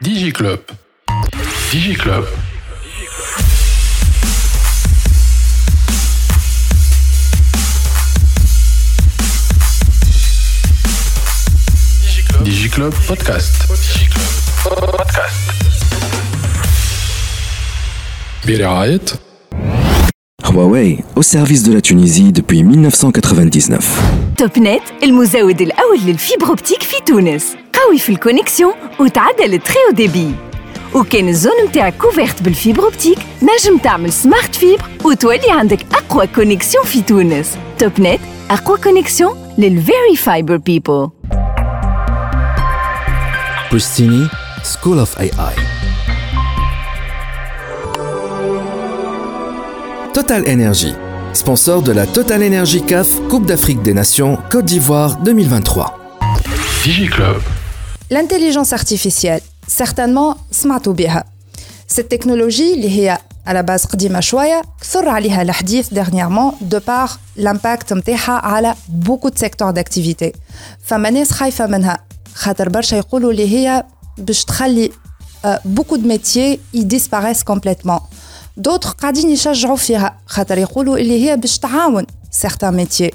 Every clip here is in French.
DigiClub. DigiClub. DigiClub Podcast. DigiClub Podcast. برعاية Huawei, au service de la Tunisie depuis 1999. توب نت المزود الأول للفيبر اوبتيك في تونس قوي في الكونيكسيون وتعدل التري او ديبي وكان الزون متاعك كوفيرت بالفيبر اوبتيك نجم تعمل سمارت فيبر وتولي عندك أقوى كونيكسيون في تونس توب نت أقوى كونيكسيون للفيري فايبر بيبل Pristini, School of AI. Total Energy, sponsor de la Total Energy CAF Coupe d'Afrique des Nations Côte d'Ivoire 2023. DigiClub. L'intelligence artificielle, certainement سمعتوا بها. Cette technologie اللي هي على باز قديمة شوية كثر عليها الحديث dernièrement de par l'impact نتاعها على beaucoup de secteurs d'activité. فما ناس خايفة منها خاطر برشا يقولوا اللي هي باش تخلي آه، beaucoup de métiers y disparaissent complètement. D'autres قاعدين يشجعوا فيها خاطر يقولوا اللي هي باش تعاون certains métiers.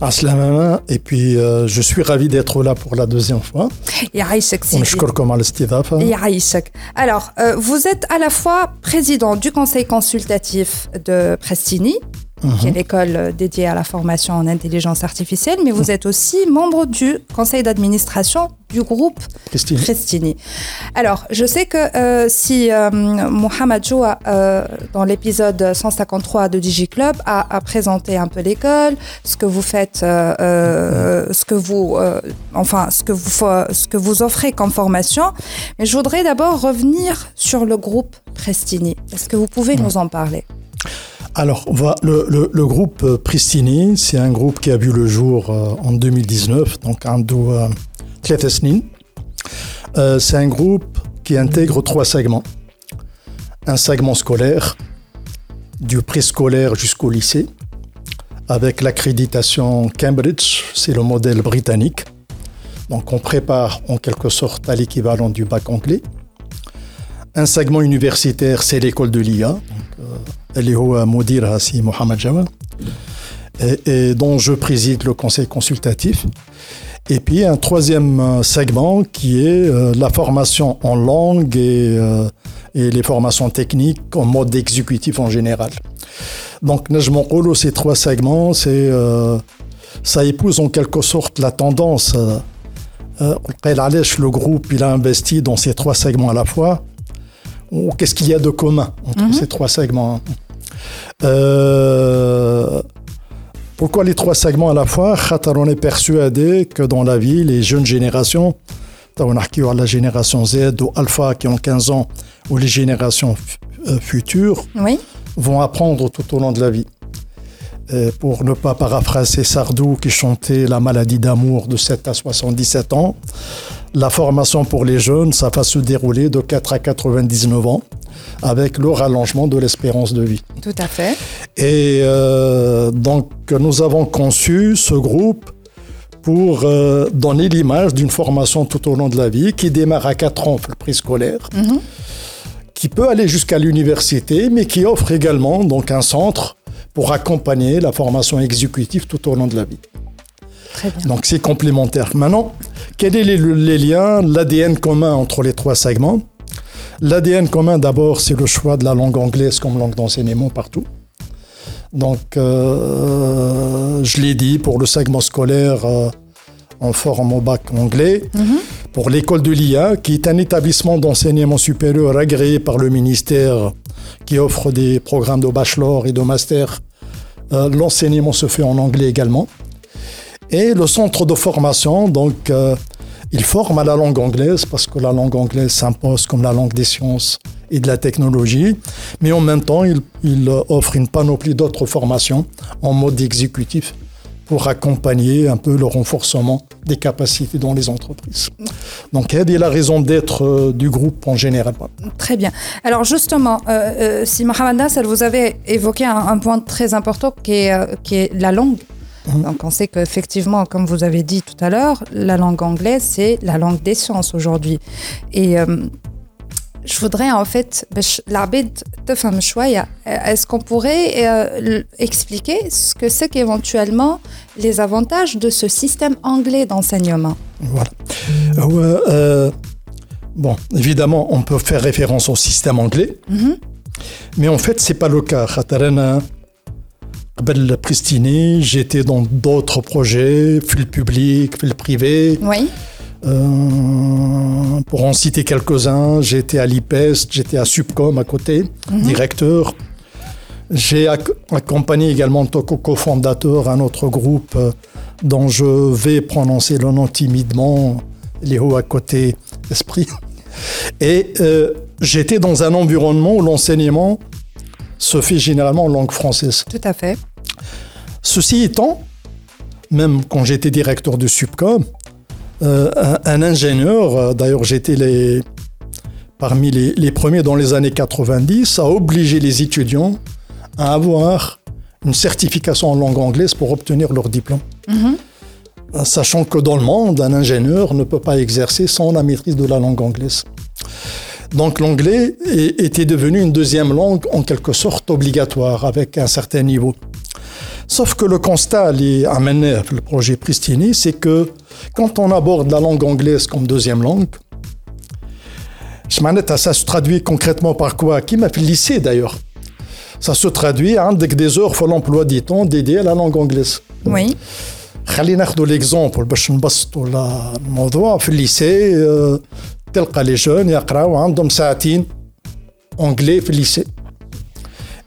Aslamama, et puis euh, je suis ravi d'être là pour la deuxième fois. Alors, euh, vous êtes à la fois président du conseil consultatif de Prestini, qui est l'école euh, dédiée à la formation en intelligence artificielle, mais vous êtes aussi membre du conseil d'administration du groupe Prestini. Prestini. Alors, je sais que euh, si euh, Mohamed Joua, euh, dans l'épisode 153 de DigiClub, a, a présenté un peu l'école, ce que vous faites, ce que vous, enfin, ce que vous, ce que vous offrez comme formation, mais je voudrais d'abord revenir sur le groupe Prestini. Est-ce que vous pouvez nous en parler? Alors, le, groupe euh, Pristini, c'est un groupe qui a vu le jour euh, en 2019, donc Andou euh, euh, c'est un groupe qui intègre trois segments. Un segment scolaire, du préscolaire jusqu'au lycée, avec l'accréditation Cambridge, c'est le modèle britannique. Donc on prépare en quelque sorte à l'équivalent du bac anglais. Un segment universitaire, c'est l'école de l'IA, euh, et, dont je préside le conseil consultatif. Et puis un troisième euh, segment qui est euh, la formation en langue et, les formations techniques en mode exécutif en général. Donc Najmon Olo, ces trois segments, ça épouse en quelque sorte la tendance. le groupe il a investi dans ces trois segments à la fois ou Qu'est-ce qu'il y a de commun entre ces trois segments hein Euh, Pourquoi les trois segments à la fois? On est persuadé que dans la vie, les jeunes générations, on a la génération Z ou Alpha qui ont 15 ans, ou les générations euh, futures, Oui. vont apprendre tout au long de la vie. Euh, pour ne pas paraphraser Sardou qui chantait La maladie d'amour de 7 à 77 ans, la formation pour les jeunes, ça va se dérouler de 4 à 99 ans avec le rallongement de l'espérance de vie. Tout à fait. Et euh, donc, nous avons conçu ce groupe pour euh, donner l'image d'une formation tout au long de la vie qui démarre à 4 ans, le préscolaire, qui peut aller jusqu'à l'université, mais qui offre également donc un centre pour accompagner la formation exécutive tout au long de la vie. Très bien. Donc c'est complémentaire. Maintenant, quels sont les, les liens, l'ADN commun entre les trois segments? L'ADN commun, d'abord, c'est le choix de la langue anglaise comme langue d'enseignement partout. Donc, euh, je l'ai dit, pour le segment scolaire, euh, on forme au bac anglais. Pour l'école de l'IA, qui est un établissement d'enseignement supérieur agréé par le ministère, qui offre des programmes de bachelor et de master, euh, l'enseignement se fait en anglais également. Et le centre de formation, donc, euh, il forme à la langue anglaise parce que la langue anglaise s'impose comme la langue des sciences et de la technologie, mais en même temps, il, il offre une panoplie d'autres formations en mode exécutif pour accompagner un peu le renforcement des capacités dans les entreprises. Donc, c'est la raison d'être euh, du groupe en général? Très bien. Alors justement, euh, euh, vous avez évoqué un, point très important est, euh, qui est la langue. Donc on sait qu'effectivement, comme vous avez dit tout à l'heure, la langue anglaise, c'est la langue des sciences aujourd'hui. Et euh, je voudrais en fait, ben, l'arbitre te fait un choix. Est-ce qu'on pourrait euh, expliquer ce que c'est qu'éventuellement les avantages de ce système anglais d'enseignement? Voilà. Euh, bon, évidemment, on peut faire référence au système anglais, mm-hmm. mais en fait, c'est pas le cas. Hein, Belle Pristini, j'étais dans d'autres projets, fil public, fil privé. Oui. Euh, pour en citer quelques-uns, j'étais à l'IPEST, j'étais à Subcom à côté, mhm. directeur. J'ai accompagné également en cofondateur un autre groupe euh, dont je vais prononcer le nom timidement, Léo à côté esprit. Et euh, j'étais dans un environnement où l'enseignement se fait généralement en langue française. Tout à fait. Ceci étant, même quand j'étais directeur de Subcom, euh, un, un ingénieur, euh, d'ailleurs j'étais les, parmi les, les premiers dans les années 90, a obligé les étudiants à avoir une certification en langue anglaise pour obtenir leur diplôme. Euh, Sachant que dans le monde, un ingénieur ne peut pas exercer sans la maîtrise de la langue anglaise. Donc l'anglais était devenu une deuxième langue en quelque sorte obligatoire avec un certain niveau. Sauf que le constat lié à mener le projet Pristini, c'est que quand on aborde la langue anglaise comme deuxième langue, je m'en ai- ça se traduit concrètement par quoi Qui m'a fait le lycée d'ailleurs Ça se traduit avec des heures pour l'emploi du temps dédiées à la langue anglaise. Oui. خلينا ناخذ ليكزومبل باش نبسطوا لا- الموضوع في الليسي آه، تلقى لي جون يقراو عندهم ساعتين اونجلي في الليسي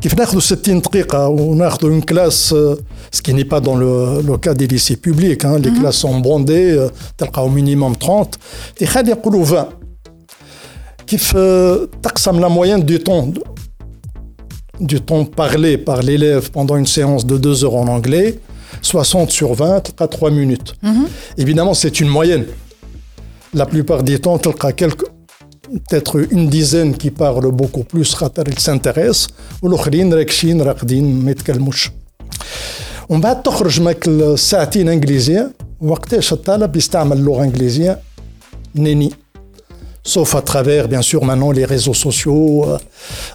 كيف ناخذوا 60 دقيقة وناخذوا une classe euh, ce qui n'est pas dans le, le cas des lycées publics hein, les classes sont bondées euh, تلقى au minimum 30 خلينا نقولوا 20 كيف euh, تقسم la moyenne du temps du temps parlé par l'élève pendant une séance de 2 heures en anglais 60 sur 20 تلقى 3 minutes Évidemment, c'est une moyenne. La plupart du temps, تلقى quelques peut-être une dizaine qui parlent beaucoup plus خاطر ils s'intéressent والاخرين راكشين راقدين ما يتكلموش ومن بعد تخرج ماك الساعتين انجليزيه وقتاش الطالب يستعمل اللغه الانجليزيه نيني sauf à travers bien sûr maintenant les réseaux sociaux euh,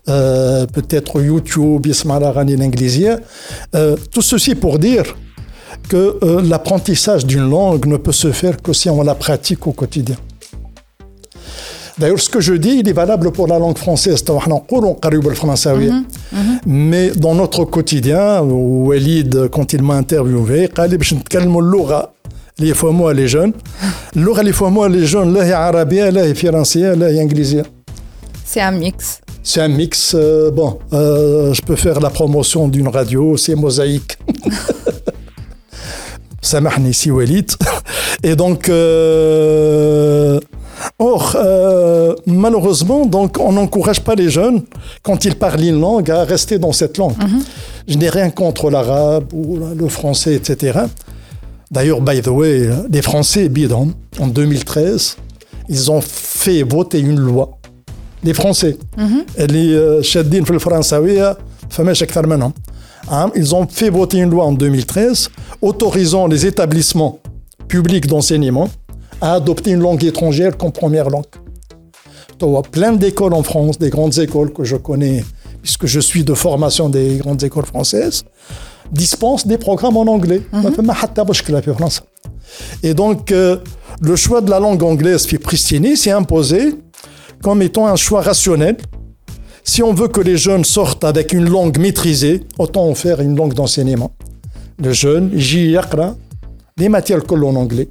euh, peut-être YouTube يسمع الاغاني الانجليزيه Euh, tout ceci pour dire que euh, l'apprentissage d'une langue ne peut se faire que si on la pratique au quotidien. D'ailleurs, ce que je dis, il est valable pour la langue française. Mhm, mhm. Mais dans notre quotidien, Walid, quand il m'a interviewé, Laura, les fois moi les jeunes, L'aura, les fois moi les jeunes, là il est arabien, là il est financier, là il est anglais. C'est un mix. C'est un mix. Euh, bon, euh, je peux faire la promotion d'une radio, c'est mosaïque. Ça Samahni si Walid. Et donc. Euh, Or, euh, malheureusement, donc, on n'encourage pas les jeunes, quand ils parlent une langue, à rester dans cette langue. Mhm. Je n'ai rien contre l'arabe ou le français, etc. D'ailleurs, by the way, les Français, bidon, hein. en 2013, ils ont fait voter une loi. Les Français, mhm. les euh, hein. Hein, ils ont fait voter une loi en 2013 autorisant les établissements publics d'enseignement à adopter une langue étrangère comme première langue. Tu as plein d'écoles en France, des grandes écoles que je connais, puisque je suis de formation des grandes écoles françaises, dispensent des programmes en anglais. Mm-hmm. Et donc, euh, le choix de la langue anglaise, puis Pristini, s'est imposé comme étant un choix rationnel. Si on veut que les jeunes sortent avec une langue maîtrisée, autant en faire une langue d'enseignement. Le jeune, j'y les matières que en anglais.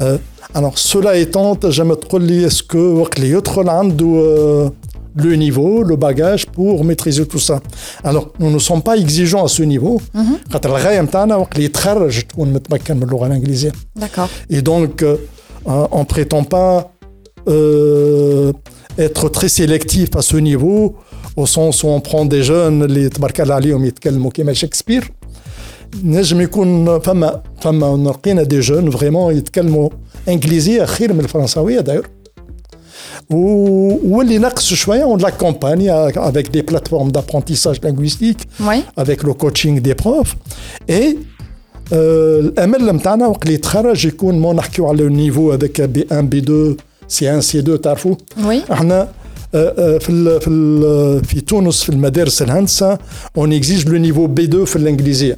Euh, alors, cela étant, j'aime trop est-ce que les autres langues le niveau, le bagage pour maîtriser tout ça. Alors, nous ne sommes pas exigeants à ce niveau. D'accord. Et donc, euh, on ne prétend pas euh, être très sélectif à ce niveau, au sens où on prend des jeunes, les Shakespeare. نجم يكون فما فما لقينا دي جون فريمون يتكلموا انجليزيه خير من الفرنساويه داير واللي نقص شويه on l'accompagne avec des plateformes d'apprentissage linguistique oui. avec le coaching des profs et الامل نتاعنا وقت اللي يتخرج يكون ما نحكيو على النيفو هذاك بي 1 بي 2 سي 1 سي 2 تعرفوا وي احنا في ال في ال في تونس في المدارس الهندسه اون اكزيج لو نيفو بي 2 في الانجليزيه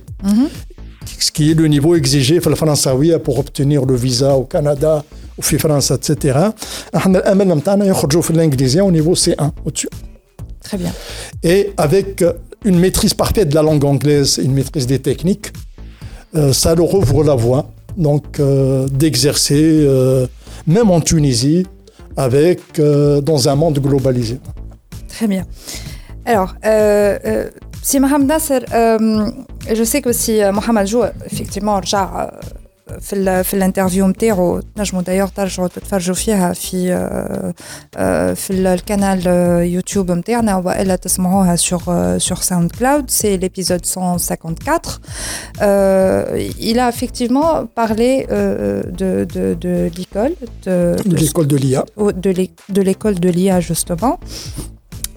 ce qui est le niveau exigé في الفرنساويه pour obtenir le visa au Canada وفي فرنسا etc. احنا الامل نتاعنا يخرجوا في الانجليزيه au niveau C1 au-dessus. Très bien. Et avec une maîtrise parfaite de la langue anglaise et une maîtrise des techniques, euh, ça leur ouvre la voie donc euh, d'exercer euh, même en Tunisie avec, euh, dans un monde globalisé. Très bien. Alors, euh, euh Simham Nasser, euh, je sais que si Mohamed Jou, effectivement, Rja, في في الانترفيو نتاعو تنجموا دايوغ ترجعوا تتفرجوا فيها في في القناه يوتيوب نتاعنا والا تسمعوها sur sur SoundCloud c'est l'épisode 154 euh, il a effectivement parlé euh, de de de l'école de, de l'école de l'IA de l'école de l'IA justement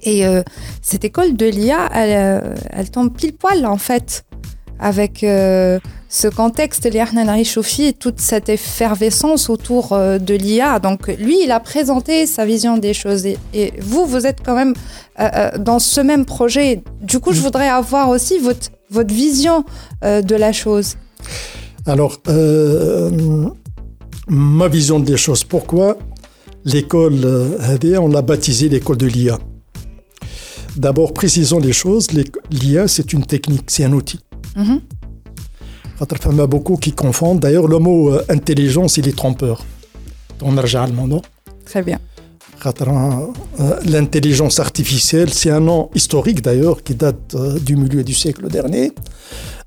et euh, cette école de l'IA elle, elle tombe pile poil en fait avec euh, ce contexte, et toute cette effervescence autour euh, de l'IA. Donc lui, il a présenté sa vision des choses. Et, vous, vous êtes quand même euh, dans ce même projet. Du coup, je voudrais avoir aussi votre, votre vision de la chose. Alors, ma vision des choses. Pourquoi l'école, on l'a baptisée l'école de l'IA D'abord, précisons les choses. L'IA, c'est une technique, c'est un outil. Il y a beaucoup qui confondent. D'ailleurs, le mot euh, intelligence, il est trompeur. On a le Très bien. Euh, l'intelligence artificielle, c'est un nom historique d'ailleurs qui date euh, du milieu du siècle dernier.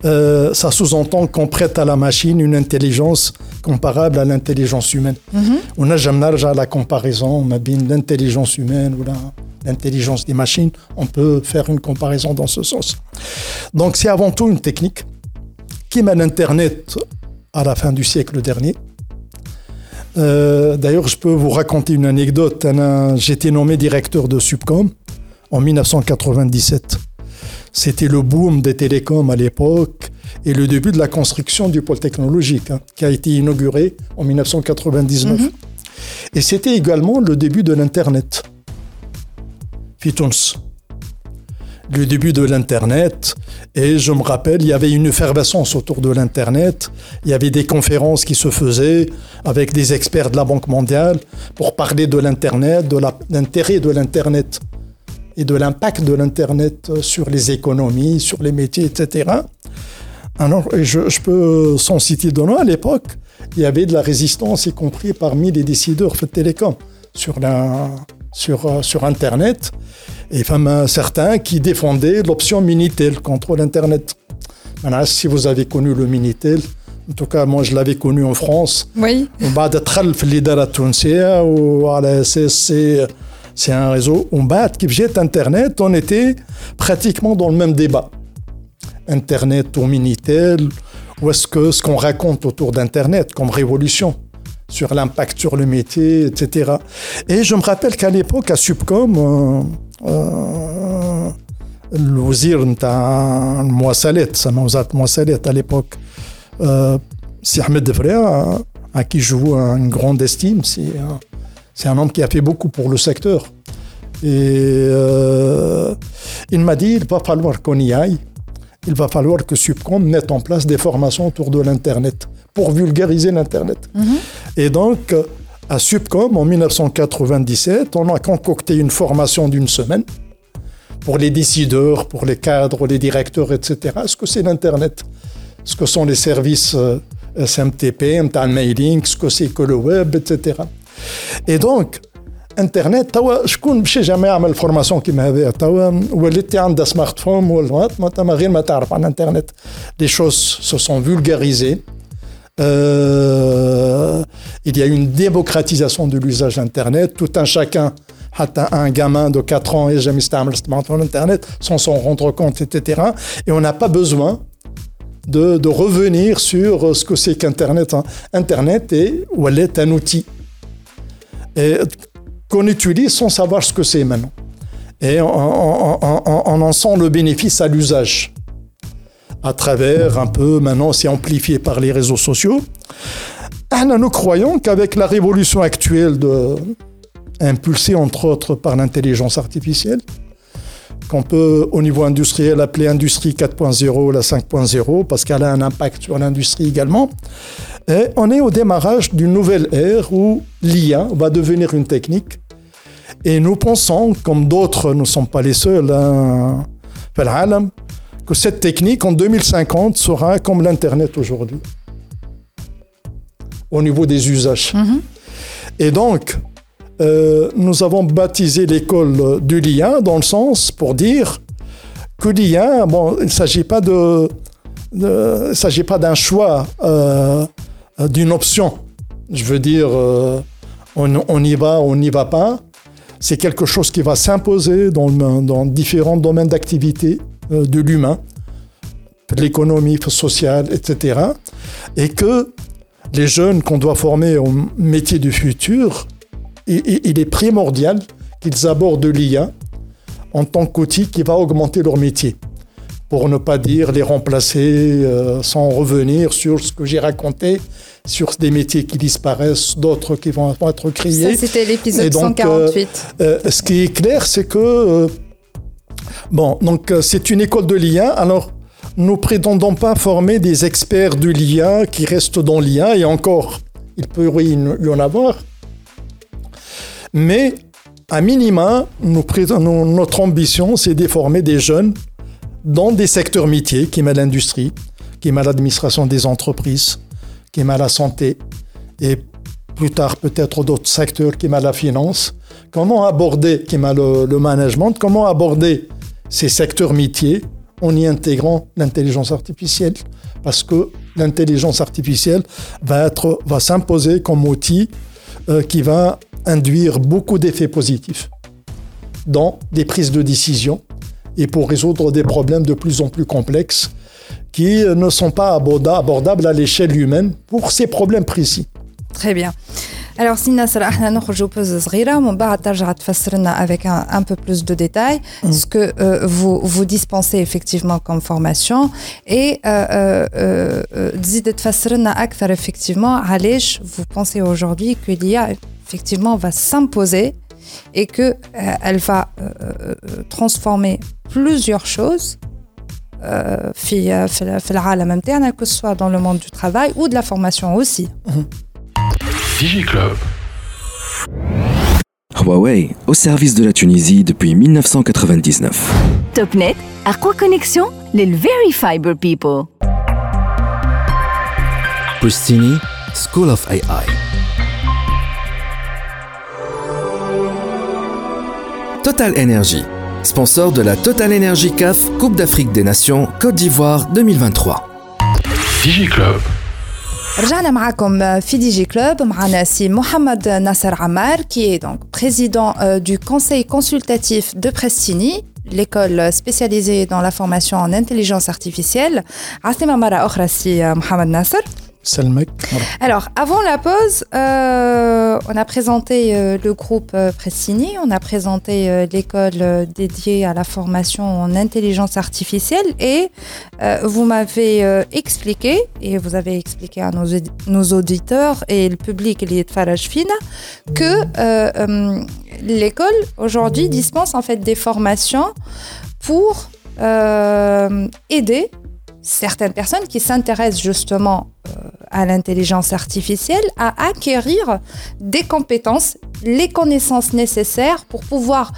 ça sous-entend qu'on prête à la machine une intelligence comparable à l'intelligence humaine. Mhm. On a jamais la comparaison, on a bien l'intelligence humaine ou l'intelligence des machines. On peut faire une comparaison dans ce sens. Donc c'est avant tout une technique qui mène Internet à la fin du siècle dernier. Euh, d'ailleurs, je peux vous raconter une anecdote. J'étais nommé directeur de Subcom en 1997. C'était le boom des télécoms à l'époque et le début de la construction du pôle technologique hein, qui a été inauguré en 1999. Mhm. Et c'était également le début de l'Internet. Fitons le début de l'Internet. Et je me rappelle, il y avait une effervescence autour de l'Internet. Il y avait des conférences qui se faisaient avec des experts de la Banque mondiale pour parler de l'Internet, de l'intérêt de l'Internet et de l'impact de l'Internet sur les économies, sur les métiers, etc. Alors, je, peux, sans citer de nom, à l'époque, il y avait de la résistance, y compris parmi les décideurs de télécom sur, la, sur Internet et enfin, certains qui défendaient l'option Minitel contre l'Internet. si vous avez connu le Minitel, en tout cas, moi, je l'avais connu en France. Oui. C'est un réseau. On bat qui jette Internet, on était pratiquement dans le même débat. Internet ou Minitel, ou est-ce que ce qu'on raconte autour d'Internet comme révolution sur l'impact sur le métier, etc. Et je me rappelle qu'à l'époque, à Subcom, euh, الوزير نتاع المواصلات سما وزاره المواصلات à l'époque c'est Ahmed Defrea à qui je vois une grande estime c'est c'est un homme qui a fait beaucoup pour le secteur et euh, il m'a dit il va falloir qu'on y aille il va falloir que Subcom mette en place des formations autour de l'internet pour vulgariser l'internet mm -hmm. et donc à Subcom, en 1997, on a concocté une formation d'une semaine pour les décideurs, pour les cadres, les directeurs, etc. Est-ce que c'est l'Internet Ce que sont les services euh, SMTP, un mailing, ce que c'est que le web, etc. Et donc, انترنت توا شكون باش جامي يعمل فورماسيون كيما هذا توا وليت عندها سمارت فون ولا ما غير ما تعرف عن انترنت لي شوز سو سون فولغاريزي il y a une démocratisation de l'usage d'Internet. Tout un chacun, un gamin de 4 ans et jamais smartphone Internet sans s'en rendre compte, etc. Et on n'a pas besoin de, revenir sur ce que c'est qu'Internet. Internet est, ou elle est un outil. Qu'on utilise sans savoir ce que c'est maintenant. Et on, en sent le bénéfice à l'usage. À travers un peu, maintenant c'est amplifié par les réseaux sociaux. Nous croyons qu'avec la révolution actuelle, impulsée entre autres par l'intelligence artificielle, qu'on peut au niveau industriel appeler industrie 4.0 la 5.0 parce qu'elle a un impact sur l'industrie également. On est au démarrage d'une nouvelle ère où l'IA va devenir une technique. Et nous pensons, comme d'autres ne sont pas les seuls, hein, que cette technique en 2050 sera comme l'Internet aujourd'hui, au niveau des usages. Mm-hmm. Et donc, euh, nous avons baptisé l'école du lien dans le sens pour dire que l'IA, bon, il ne s'agit pas de, il s'agit pas d'un choix, euh, d'une option. Je veux dire, euh, on, on, y va, on n'y va pas. C'est quelque chose qui va s'imposer dans, dans, différents domaines d'activité de l'humain, de l'économie sociale, etc. Et que les jeunes qu'on doit former au métier du futur il est primordial qu'ils abordent l'IA en tant qu'outil qui va augmenter leur métier. Pour ne pas dire les remplacer euh, sans revenir sur ce que j'ai raconté, sur des métiers qui disparaissent, d'autres qui vont être créés. Ça, c'était l'épisode 148. Euh, euh, ce qui est clair, c'est que. Bon, donc c'est une école de l'IA. Alors, nous prétendons pas former des experts de l'IA qui restent dans l'IA, et encore, il peut y en avoir. Mais à minima, notre ambition, c'est de former des jeunes dans des secteurs métiers, qui met l'industrie, qui met l'administration des entreprises, qui met la santé, et plus tard peut-être d'autres secteurs qui met la finance. Comment aborder, qui le management, comment aborder ces secteurs métiers en y intégrant l'intelligence artificielle Parce que l'intelligence artificielle va, être, va s'imposer comme outil euh, qui va induire beaucoup d'effets positifs dans des prises de décision et pour résoudre des problèmes de plus en plus complexes qui ne sont pas abordables à l'échelle humaine pour ces problèmes précis. Très bien. Alors, si Nasser, on pause صغيرة من بعد ترجع تفسر avec un, un peu plus de détails mm. ce que euh, vous, vous dispensez effectivement comme formation et تزيد تفسر لنا أكثر effectivement علاش vous pensez aujourd'hui que l'IA effectivement va s'imposer et que euh, elle va euh, euh, transformer plusieurs choses في في العالم نتاعنا que ce soit dans le monde du travail ou de la formation aussi. DigiClub. Huawei au service de la Tunisie depuis 1999. Topnet, à quoi connexion les Very Fiber People. Pristini, School of AI. Total Energy, sponsor de la Total Energy CAF Coupe d'Afrique des Nations Côte d'Ivoire 2023. DigiClub. رجعنا معكم في دي جي كلوب معنا سي محمد ناصر عمار qui est donc président euh, du conseil consultatif de Prestini l'école spécialisée dans la formation en intelligence artificielle عسلامة مرة أخرى سي محمد ناصر alors, avant la pause, euh, on a présenté euh, le groupe euh, Pressini, on a présenté l'école dédiée à la formation en intelligence artificielle. Et vous m'avez expliqué, et vous avez expliqué à nos, auditeurs et le public lié de Farage Fina, que l'école aujourd'hui dispense en fait des formations pour aider certaines personnes qui s'intéressent justement à l'intelligence artificielle à acquérir des compétences, les connaissances nécessaires pour pouvoir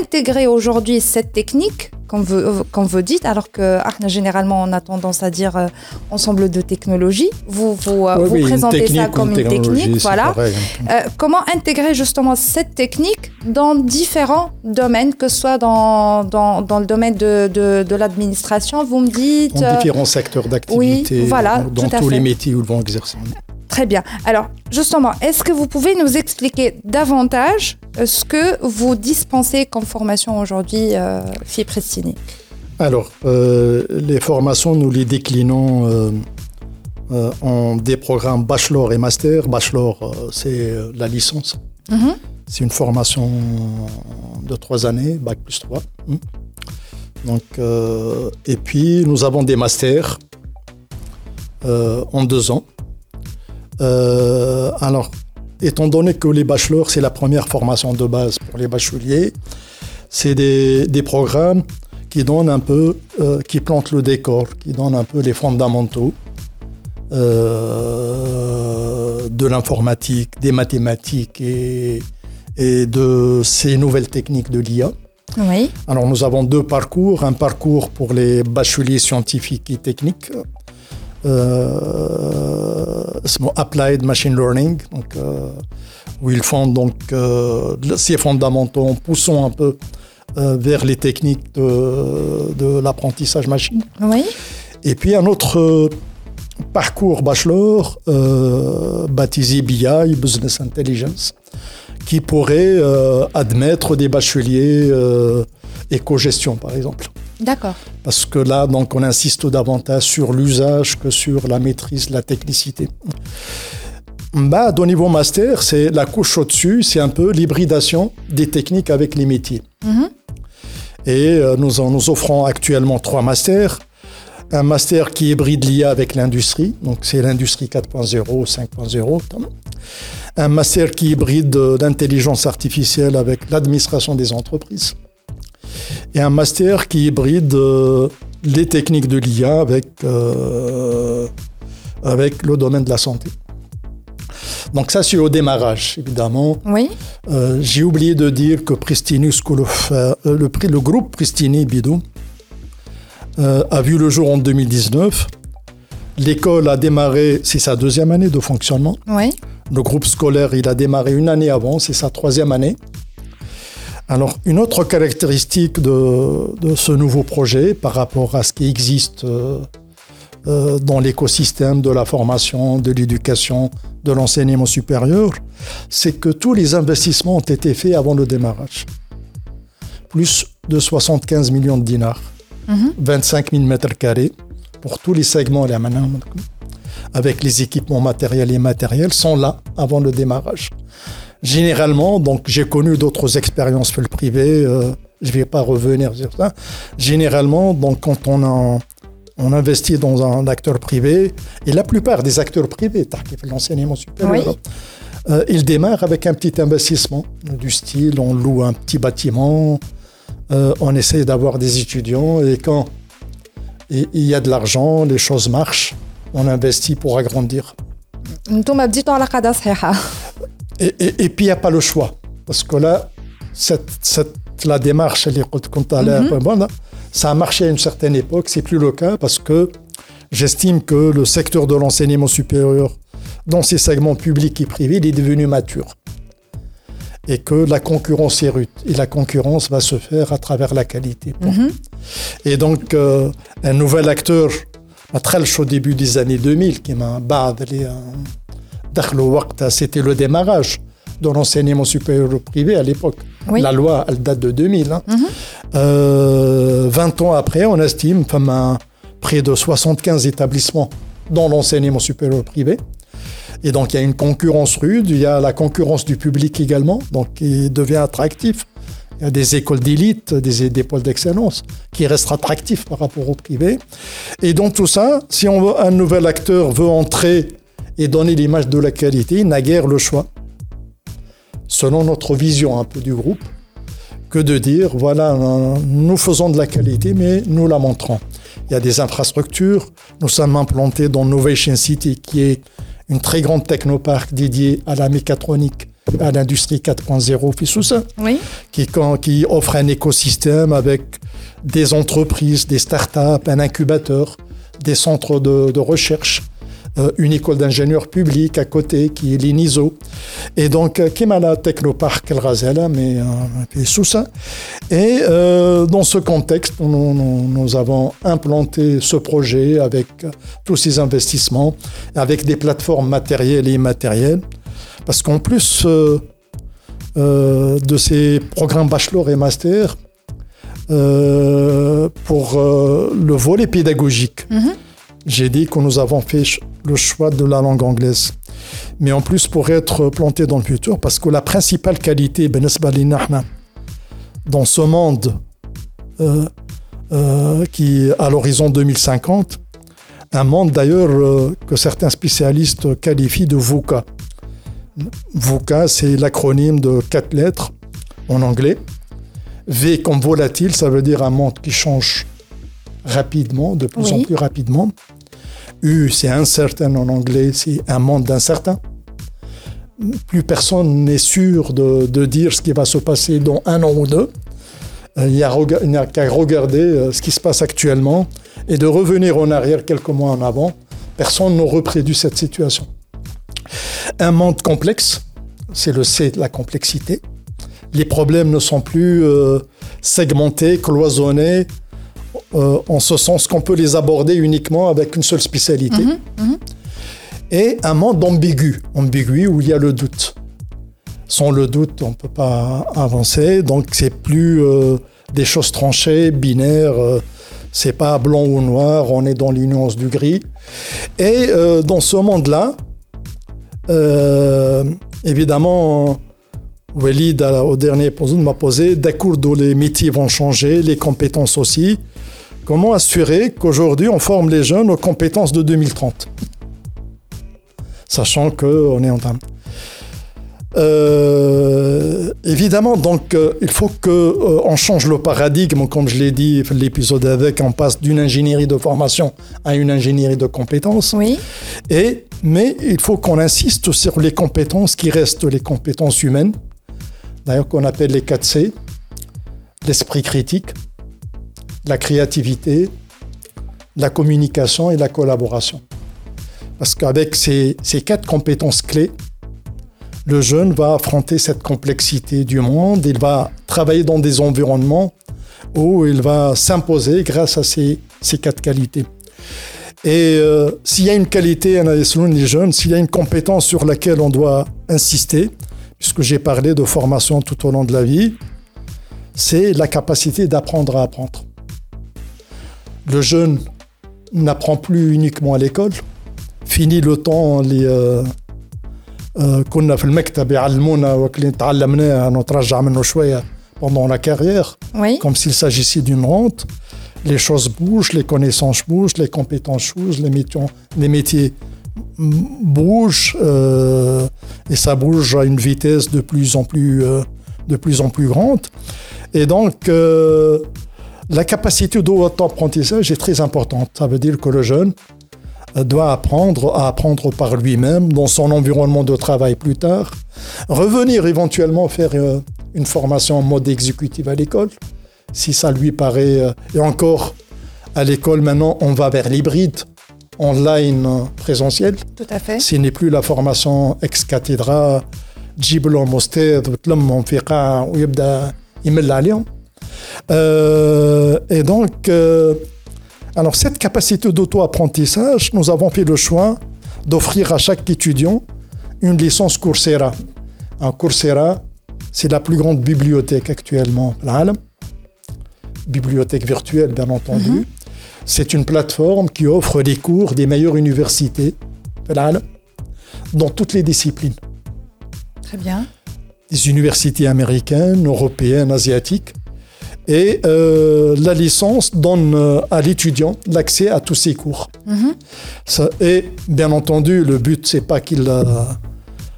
intégrer aujourd'hui cette technique qu'on veut, qu'on veut dire, alors que ah, généralement on a tendance à dire euh, ensemble de technologies. Vous, vous, euh, Oui, vous oui, présentez ça comme une technique. Voilà. Euh, comment intégrer justement cette technique dans différents domaines, que ce soit dans, dans, dans le domaine de, de, de l'administration, vous me dites euh, différents secteurs d'activité, oui, voilà, dans, tous les métiers où ils vont exercer. Très bien. Alors, justement, est-ce que vous pouvez nous expliquer davantage euh, ce que vous dispensez comme formation aujourd'hui, euh, FI Prestini Alors, euh, les formations, nous les déclinons euh, euh, en des programmes bachelor et master. Bachelor, c'est la licence. Mhm. C'est une formation de trois années, bac plus trois. Donc, euh, et puis, nous avons des masters euh, en deux ans. Euh, alors, étant donné que les bachelors, c'est la première formation de base pour les bacheliers, c'est des, programmes qui donnent un peu, qui plantent le décor, qui donnent un peu les fondamentaux de l'informatique, des mathématiques et, et de ces nouvelles techniques de l'IA. Oui. Alors nous avons deux parcours, un parcours pour les bacheliers scientifiques et techniques, euh, Applied Machine Learning, donc, euh, où ils font donc euh, ces fondamentaux en poussant un peu euh, vers les techniques de, de l'apprentissage machine. Oui. Et puis un autre euh, parcours bachelor baptisé BI, Business Intelligence, qui pourrait euh, admettre des bacheliers euh, éco-gestion, par exemple. D'accord. Parce que là, donc, on insiste davantage sur l'usage que sur la maîtrise, la technicité. Bah, au niveau master, c'est la couche au-dessus, c'est un peu l'hybridation des techniques avec les métiers. Mhm. Et euh, nous, en, nous offrons actuellement trois masters. Un master qui hybride l'IA avec l'industrie, donc c'est l'industrie 4.0, 5.0. Un master qui hybride euh, l'intelligence artificielle avec l'administration des entreprises. Et un master qui hybride euh, les techniques de l'IA avec, euh, avec le domaine de la santé. Donc ça, c'est au démarrage, évidemment. Oui. Euh, J'ai oublié de dire que euh, le, prix- le groupe Pristini Bidou euh, a vu le jour en 2019. L'école a démarré, c'est sa deuxième année de fonctionnement. Oui. Le groupe scolaire, il a démarré une année avant, c'est sa troisième année. Alors, une autre caractéristique de, de ce nouveau projet par rapport à ce qui existe euh, euh, dans l'écosystème de la formation, de l'éducation, de l'enseignement supérieur, c'est que tous les investissements ont été faits avant le démarrage. Plus de 75 millions de dinars, 25 000 mètres carrés pour tous les segments, avec les équipements matériels et immatériels, sont là avant le démarrage. Généralement, donc j'ai connu d'autres expériences pour le privé, euh, je ne vais pas revenir sur ça. Généralement, donc quand on, a- on investit dans un acteur privé, et la plupart des acteurs privés, l'enseignement supérieur, Oui. euh, ils démarrent avec un petit investissement du style, on loue un petit bâtiment, euh, on essaie d'avoir des étudiants et quand il y a de l'argent, les choses marchent, on investit pour agrandir. Et, puis il n'y a pas le choix. Parce que là, la démarche, quand mm-hmm. Ça a marché à une certaine époque, c'est plus le cas parce que j'estime que le secteur de l'enseignement supérieur dans ses segments publics et privés, est devenu mature et que la concurrence est rude. Et la concurrence va se faire à travers la qualité. Mhm. Et donc, euh, un nouvel acteur, Matrelch au début des années 2000, qui m'a badlé, euh, c'était le démarrage de l'enseignement supérieur privé à l'époque. La loi, elle date de 2000. Hein. Mmh. Euh, 20 ans après, on estime comme un, près de 75 établissements dans l'enseignement supérieur privé. Et donc, il y a une concurrence rude, il y a la concurrence du public également, donc qui devient attractif. Il y a des écoles d'élite, des, des pôles d'excellence qui restent attractifs par rapport au privé. Et dans tout ça, si un nouvel acteur veut entrer et donner l'image de la qualité, il n'a guère le choix, selon notre vision un peu du groupe, que de dire, voilà, nous faisons de la qualité, mais nous la montrons. il y a des infrastructures. Nous sommes implantés dans Novation City, qui est une très grande technoparc dédiée à la mécatronique, à l'industrie 4.0 Fissoussa, Oui. qui, qui offre un écosystème avec des entreprises, des startups, un incubateur, des centres de, de recherche, une école d'ingénieurs publics à côté qui est l'INISO. Et donc, euh, qui est la Technopark El Razela, mais euh, et Sousa. Et euh, dans ce contexte, nous, nous- avons implanté ce projet avec euh, tous ces investissements, avec des plateformes matérielles et immatérielles. Parce qu'en plus euh, euh, de ces programmes bachelor et master, euh, pour euh, le volet pédagogique, j'ai dit que nous avons fait le choix de la langue anglaise. Mais en plus, pour être planté dans le futur, parce que la principale qualité, ben dans ce monde euh, euh, qui, à l'horizon 2050, un monde d'ailleurs euh, que certains spécialistes qualifient de VUCA. VUCA, c'est l'acronyme de quatre lettres en anglais. V comme volatile, ça veut dire un monde qui change rapidement, de plus en plus rapidement. U, c'est incertain en anglais, c'est un monde d'incertain. Plus personne n'est sûr de, dire ce qui va se passer dans un an ou deux. Euh, Il n'y a, qu'à regarder euh, ce qui se passe actuellement et de revenir en arrière quelques mois en avant. Personne n'aurait prédit cette situation. Un monde complexe, c'est le C la complexité. Les problèmes ne sont plus euh, segmentés, cloisonnés, euh, en ce sens qu'on peut les aborder uniquement avec une seule spécialité. Et un monde ambigu, ambigu où il y a le doute. Sans le doute, on ne peut pas avancer. Donc, c'est plus euh, des choses tranchées, binaires. euh, c'est pas blanc ou noir, on est dans les nuances du gris. Et euh, dans ce monde-là, euh, évidemment, Walid, au dernier posé, m'a posé, d'accord, les métiers vont changer, les compétences aussi. Comment assurer qu'aujourd'hui, on forme les jeunes aux compétences de 2030 Sachant qu'on est en train. Euh, évidemment, donc, euh, il faut qu'on change le paradigme, comme je l'ai dit l'épisode avec, on passe d'une ingénierie de formation à une ingénierie de compétences. Oui. Et, mais il faut qu'on insiste sur les compétences qui restent les compétences humaines, d'ailleurs qu'on appelle les 4 C, l'esprit critique, la créativité, la communication et la collaboration. Parce qu'avec ces, quatre compétences clés, le jeune va affronter cette complexité du monde, il va travailler dans des environnements où il va s'imposer grâce à ces, ces quatre qualités. Et euh, s'il y a une qualité, selon les jeunes, s'il y a une compétence sur laquelle on doit insister, puisque j'ai parlé de formation tout au long de la vie, c'est la capacité d'apprendre à apprendre. Le jeune n'apprend plus uniquement à l'école. Fini le temps les euh, آه، كنا في المكتب يعلمونا وكلين تعلمناه نترجع منه شويه pendant la carrière Oui. comme s'il s'agissait d'une rente. Les choses bougent, les connaissances bougent, les compétences bougent, les métiers, les métiers mm, bougent euh, et ça bouge à une vitesse de plus en plus, euh, de plus, en plus grande. Et donc, euh, la capacité d'auto-apprentissage est très importante. Ça veut dire que le jeune euh, doit apprendre à apprendre par lui-même dans son environnement de travail plus tard, revenir éventuellement faire euh, une formation en mode exécutif à l'école, si ça lui paraît. euh, et encore, à l'école maintenant, on va vers l'hybride, online euh, présentiel. Tout à fait. Ce n'est plus la formation ex cathedra تجيب لهم استاذ وتلمهم في قاعه ويبدا يمل عليهم. euh, et donc, euh, alors cette capacité d'auto-apprentissage, nous avons fait le choix d'offrir à chaque étudiant une licence Coursera. Un Coursera, c'est la plus grande bibliothèque actuellement l'Alam. Bibliothèque virtuelle, bien entendu. C'est une plateforme qui offre des cours des meilleures universités dans l'Alam, dans toutes les disciplines. Très bien. Des universités américaines, européennes, asiatiques. Et euh, la licence donne euh, à l'étudiant l'accès à tous ces cours. Ça- et bien entendu, le but, c'est pas qu'il euh,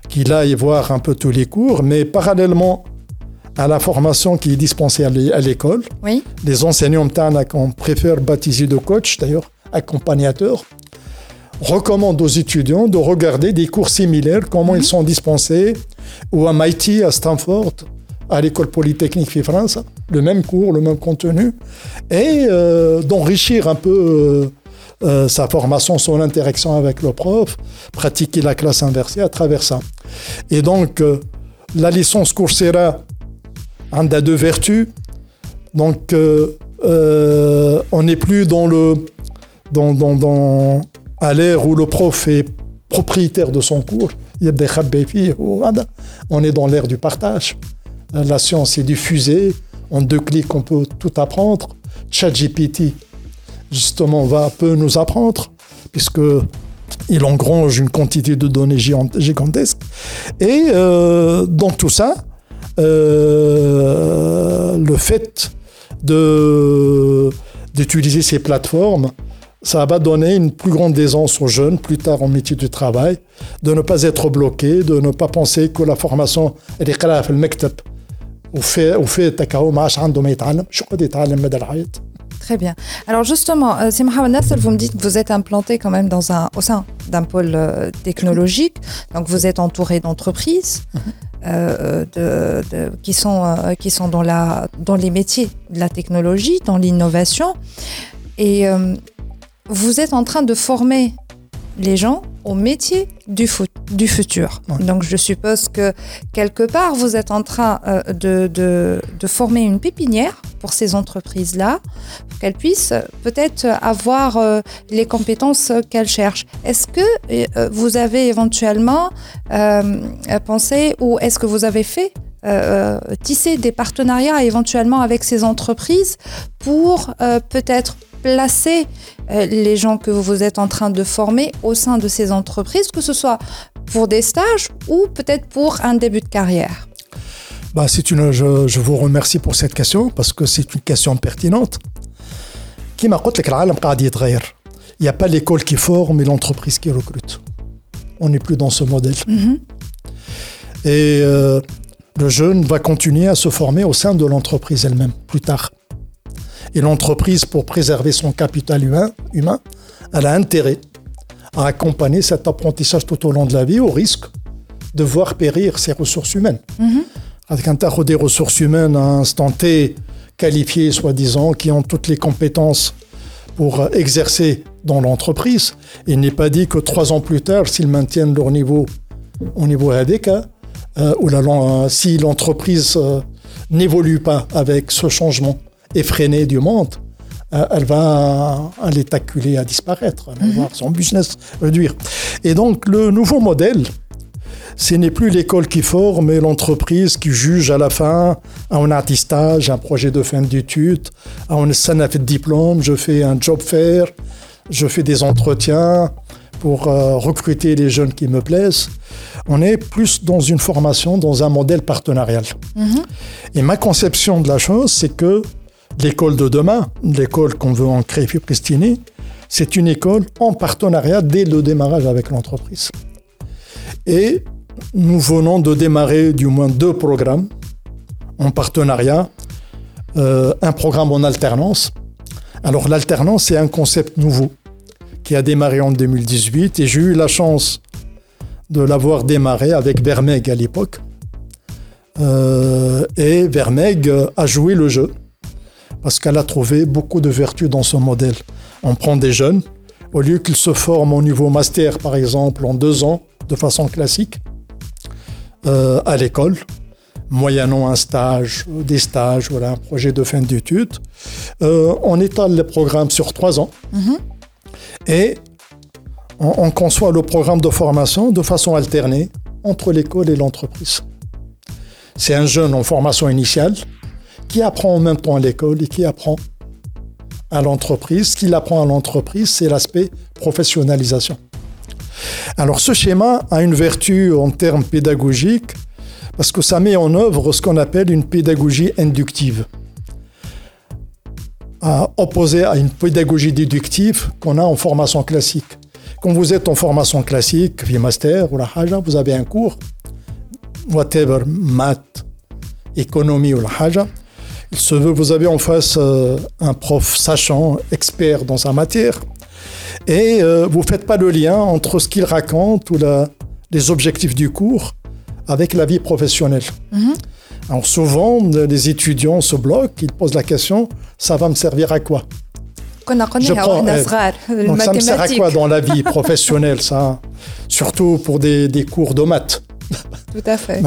qu'il aille voir un peu tous les cours, mais parallèlement à la formation qui est dispensée à l'école. Oui. Les enseignants qu'on préfère baptiser de coach, d'ailleurs, accompagnateurs, recommandent aux étudiants de regarder des cours similaires, comment ils sont dispensés, ou à MIT, à Stanford, à l'école polytechnique de le même cours, le même contenu, et euh, d'enrichir un peu euh, euh, sa formation, son interaction avec le prof, pratiquer la classe inversée à travers ça. Et donc, la licence Coursera a deux vertus. Donc, on n'est plus dans le, dans, dans, dans, à l'ère où le prof est propriétaire de son cours. On est dans l'ère du partage. La science est diffusée. En deux clics, on peut tout apprendre. ChatGPT, justement, va peu nous apprendre, puisque il engrange une quantité de données gigantesques. Et euh, dans tout ça, euh, le fait d'utiliser ces plateformes, ça va donner une plus grande aisance aux jeunes plus tard en métier du travail, de ne pas être bloqués, de ne pas penser que la formation est le Très bien. Alors justement, euh, Mohamed vous me dites que vous êtes implanté quand même dans un, au sein d'un pôle euh, technologique, donc vous êtes entouré d'entreprises mhm. euh, de, qui, sont, qui sont dans, la, dans les métiers de la technologie, dans l'innovation, et vous êtes en train de former les gens au métier du, du futur. Donc je suppose que quelque part, vous êtes en train euh, de, de, former une pépinière pour ces entreprises-là, pour qu'elles puissent peut-être avoir euh, les compétences qu'elles cherchent. Est-ce que euh, vous avez éventuellement pensé ou est-ce que vous avez fait tisser des partenariats éventuellement avec ces entreprises pour peut-être placer euh, les gens que vous êtes en train de former au sein de ces entreprises, que ce soit pour des stages ou peut-être pour un début de carrière bah, une, je, je, vous remercie pour cette question parce que c'est une question pertinente. Qui m'a Il n'y a pas l'école qui forme et l'entreprise qui recrute. On n'est plus dans ce modèle. Mm-hmm. Et euh, le jeune va continuer à se former au sein de l'entreprise elle-même plus tard. Et l'entreprise, pour préserver son capital humain, humain, elle a intérêt à accompagner cet apprentissage tout au long de la vie au risque de voir périr ses ressources humaines. Mm-hmm. Avec un tarot des ressources humaines à un instant T, qualifiées, soi-disant, qui ont toutes les compétences pour exercer dans l'entreprise. Il n'est pas dit que trois ans plus tard, s'ils maintiennent leur niveau au niveau ADK, euh, ou la, si l'entreprise euh, n'évolue pas avec ce changement, effrénée du monde, euh, elle va aller taculer à disparaître, elle va mhm. voir son business réduire. Et donc le nouveau modèle, ce n'est plus l'école qui forme, mais l'entreprise qui juge à la fin, à un attestage, un projet de fin d'études, à un fait de diplôme, je fais un job fair, je fais des entretiens pour euh, recruter les jeunes qui me plaisent. On est plus dans une formation, dans un modèle partenarial. Mhm. Et ma conception de la chose, c'est que l'école de demain, l'école qu'on veut en créer Pristini, c'est une école en partenariat dès le démarrage avec l'entreprise. Et nous venons de démarrer du moins deux programmes en partenariat, euh, un programme en alternance. Alors l'alternance, c'est un concept nouveau qui a démarré en 2018 et j'ai eu la chance de l'avoir démarré avec Vermeg à l'époque. Euh, et Vermeg a joué le jeu parce qu'elle a trouvé beaucoup de vertus dans ce modèle. On prend des jeunes, au lieu qu'ils se forment au niveau master, par exemple, en deux ans, de façon classique, euh, à l'école, moyennant un stage, des stages, voilà, un projet de fin d'études. Euh, on étale le programme sur trois ans mhm. et on, on, conçoit le programme de formation de façon alternée entre l'école et l'entreprise. C'est un jeune en formation initiale qui apprend en même temps à l'école et qui apprend à l'entreprise. Ce qu'il apprend à l'entreprise, c'est l'aspect professionnalisation. Alors ce schéma a une vertu en termes pédagogiques parce que ça met en œuvre ce qu'on appelle une pédagogie inductive, à opposer à une pédagogie déductive qu'on a en formation classique. Quand vous êtes en formation classique, via master ou la haja, vous avez un cours, whatever, maths, économie ou la haja. Il se veut, vous avez en face euh, un prof sachant, expert dans sa matière, et euh, vous ne faites pas le lien entre ce qu'il raconte ou les objectifs du cours avec la vie professionnelle. Alors souvent, les étudiants se bloquent, ils posent la question, ça va me servir à quoi? Je prends, eh, donc ça me sert à quoi dans la vie professionnelle, ça? Surtout pour des cours de maths. Tout à fait.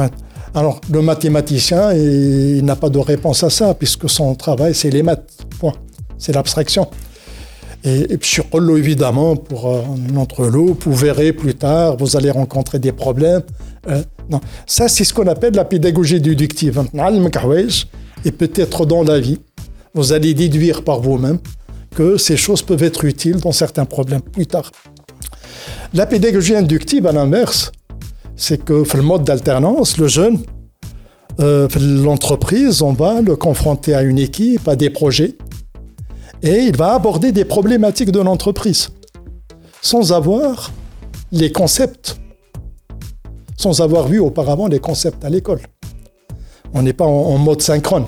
Alors, le mathématicien, il, n'a pas de réponse à ça, puisque son travail, c'est les maths. Point. C'est l'abstraction. Et, et sur l'eau, évidemment, pour euh, notre lot, vous verrez plus tard, vous allez rencontrer des problèmes. Euh, non. Ça, c'est ce qu'on appelle la pédagogie déductive. Et peut-être dans la vie, vous allez déduire par vous-même que ces choses peuvent être utiles dans certains problèmes plus tard. La pédagogie inductive, à l'inverse, c'est que le mode d'alternance, le jeune, euh, l'entreprise, on va le confronter à une équipe, à des projets, et il va aborder des problématiques de l'entreprise, sans avoir les concepts, sans avoir vu auparavant les concepts à l'école. On n'est pas en, mode synchrone.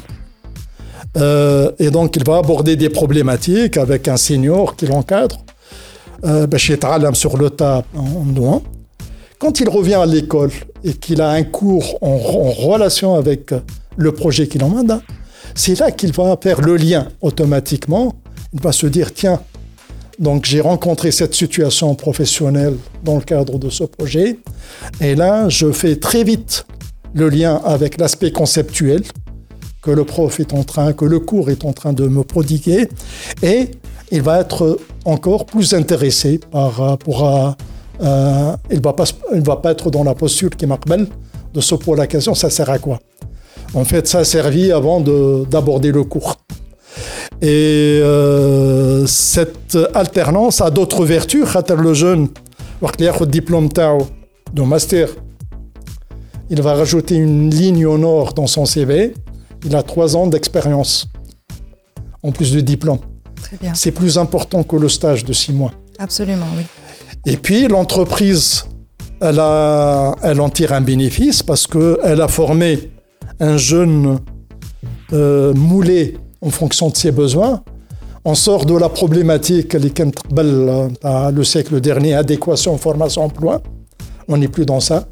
Euh, et donc, il va aborder des problématiques avec un senior qui l'encadre. Euh, ben, sur le tas en douan. Quand il revient à l'école et qu'il a un cours en, relation avec le projet qu'il emmène, c'est là qu'il va faire le lien automatiquement. Il va se dire, tiens, donc j'ai rencontré cette situation professionnelle dans le cadre de ce projet. Et là, je fais très vite le lien avec l'aspect conceptuel que le prof est en train, que le cours est en train de me prodiguer. Et il va être encore plus intéressé par, pour, euh, il ne va, pas, être dans la posture qui m'a m'appelle de se poser la question, ça sert à quoi? En fait, ça a servi avant d'aborder le cours. Et euh, cette alternance a d'autres vertus. Le jeune, le diplôme de master, il va rajouter une ligne au nord dans son CV. Il a trois ans d'expérience, en plus du diplôme. C'est plus important que le stage de six mois. Absolument, oui. Et puis l'entreprise, elle, en tire un bénéfice parce qu'elle a formé un jeune euh, moulé en fonction de ses besoins. On sort de la problématique, euh, le siècle dernier, adéquation, formation, emploi. On n'est plus dans ça.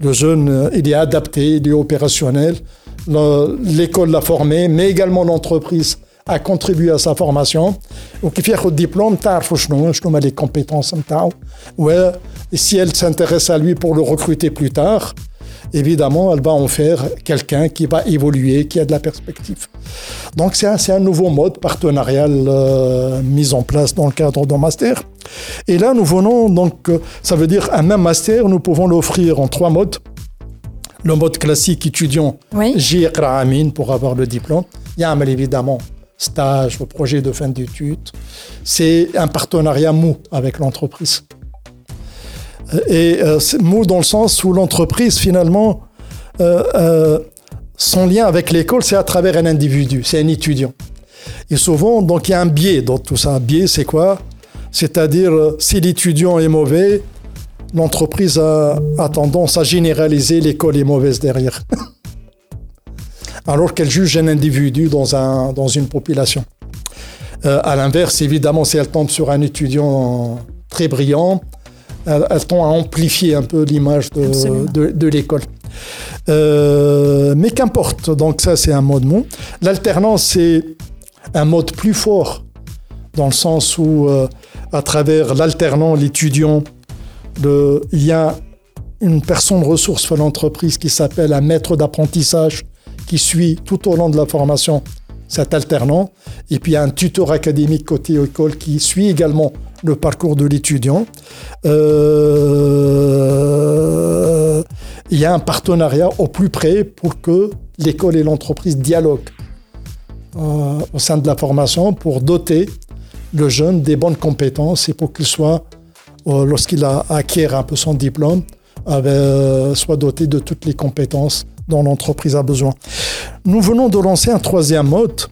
Le jeune, euh, il est adapté, il est opérationnel. L'école l'a formé, mais également l'entreprise a contribué à sa formation. وكيف ياخذ diplôme, تعرفوا شنو شنو هما les compétences نتاعو. Ouais, et si elle s'intéresse à lui pour le recruter plus tard, évidemment, elle va en faire quelqu'un qui va évoluer, qui a de la perspective. Donc c'est un, c'est un nouveau mode partenarial euh, mis en place dans le cadre d'un master. Et là, nous venons donc, euh, ça veut dire un même master, nous pouvons l'offrir en trois modes. Le mode classique étudiant, Oui. JIRA Amin pour avoir le diplôme. Il y a un, évidemment stage ou projet de fin d'études. C'est un partenariat mou avec l'entreprise. Et euh, mou dans le sens où l'entreprise, finalement, euh, euh, son lien avec l'école, c'est à travers un individu, c'est un étudiant. Et souvent, donc, il y a un biais dans tout ça. Un biais, c'est quoi? C'est-à-dire, euh, si l'étudiant est mauvais, l'entreprise a tendance à généraliser l'école est mauvaise derrière. Alors qu'elle juge un individu dans, un, dans une population. Euh, à l'inverse, évidemment, si elle tombe sur un étudiant très brillant, elle, elle tend à amplifier un peu l'image de, de, de l'école. Euh, mais qu'importe, donc ça c'est un mode mot. L'alternance c'est un mode plus fort dans le sens où euh, à travers l'alternant, l'étudiant, il y a une personne ressource pour l'entreprise qui s'appelle un maître d'apprentissage qui suit tout au long de la formation cet alternant. Et puis il y a un tuteur académique côté école qui suit également le parcours de l'étudiant. Euh, il y a un partenariat au plus près pour que l'école et l'entreprise dialoguent euh, au sein de la formation pour doter le jeune des bonnes compétences et pour qu'il soit, euh, lorsqu'il acquiert un peu son diplôme, euh, soit doté de toutes les compétences dont l'entreprise a besoin. Nous venons de lancer un troisième mode.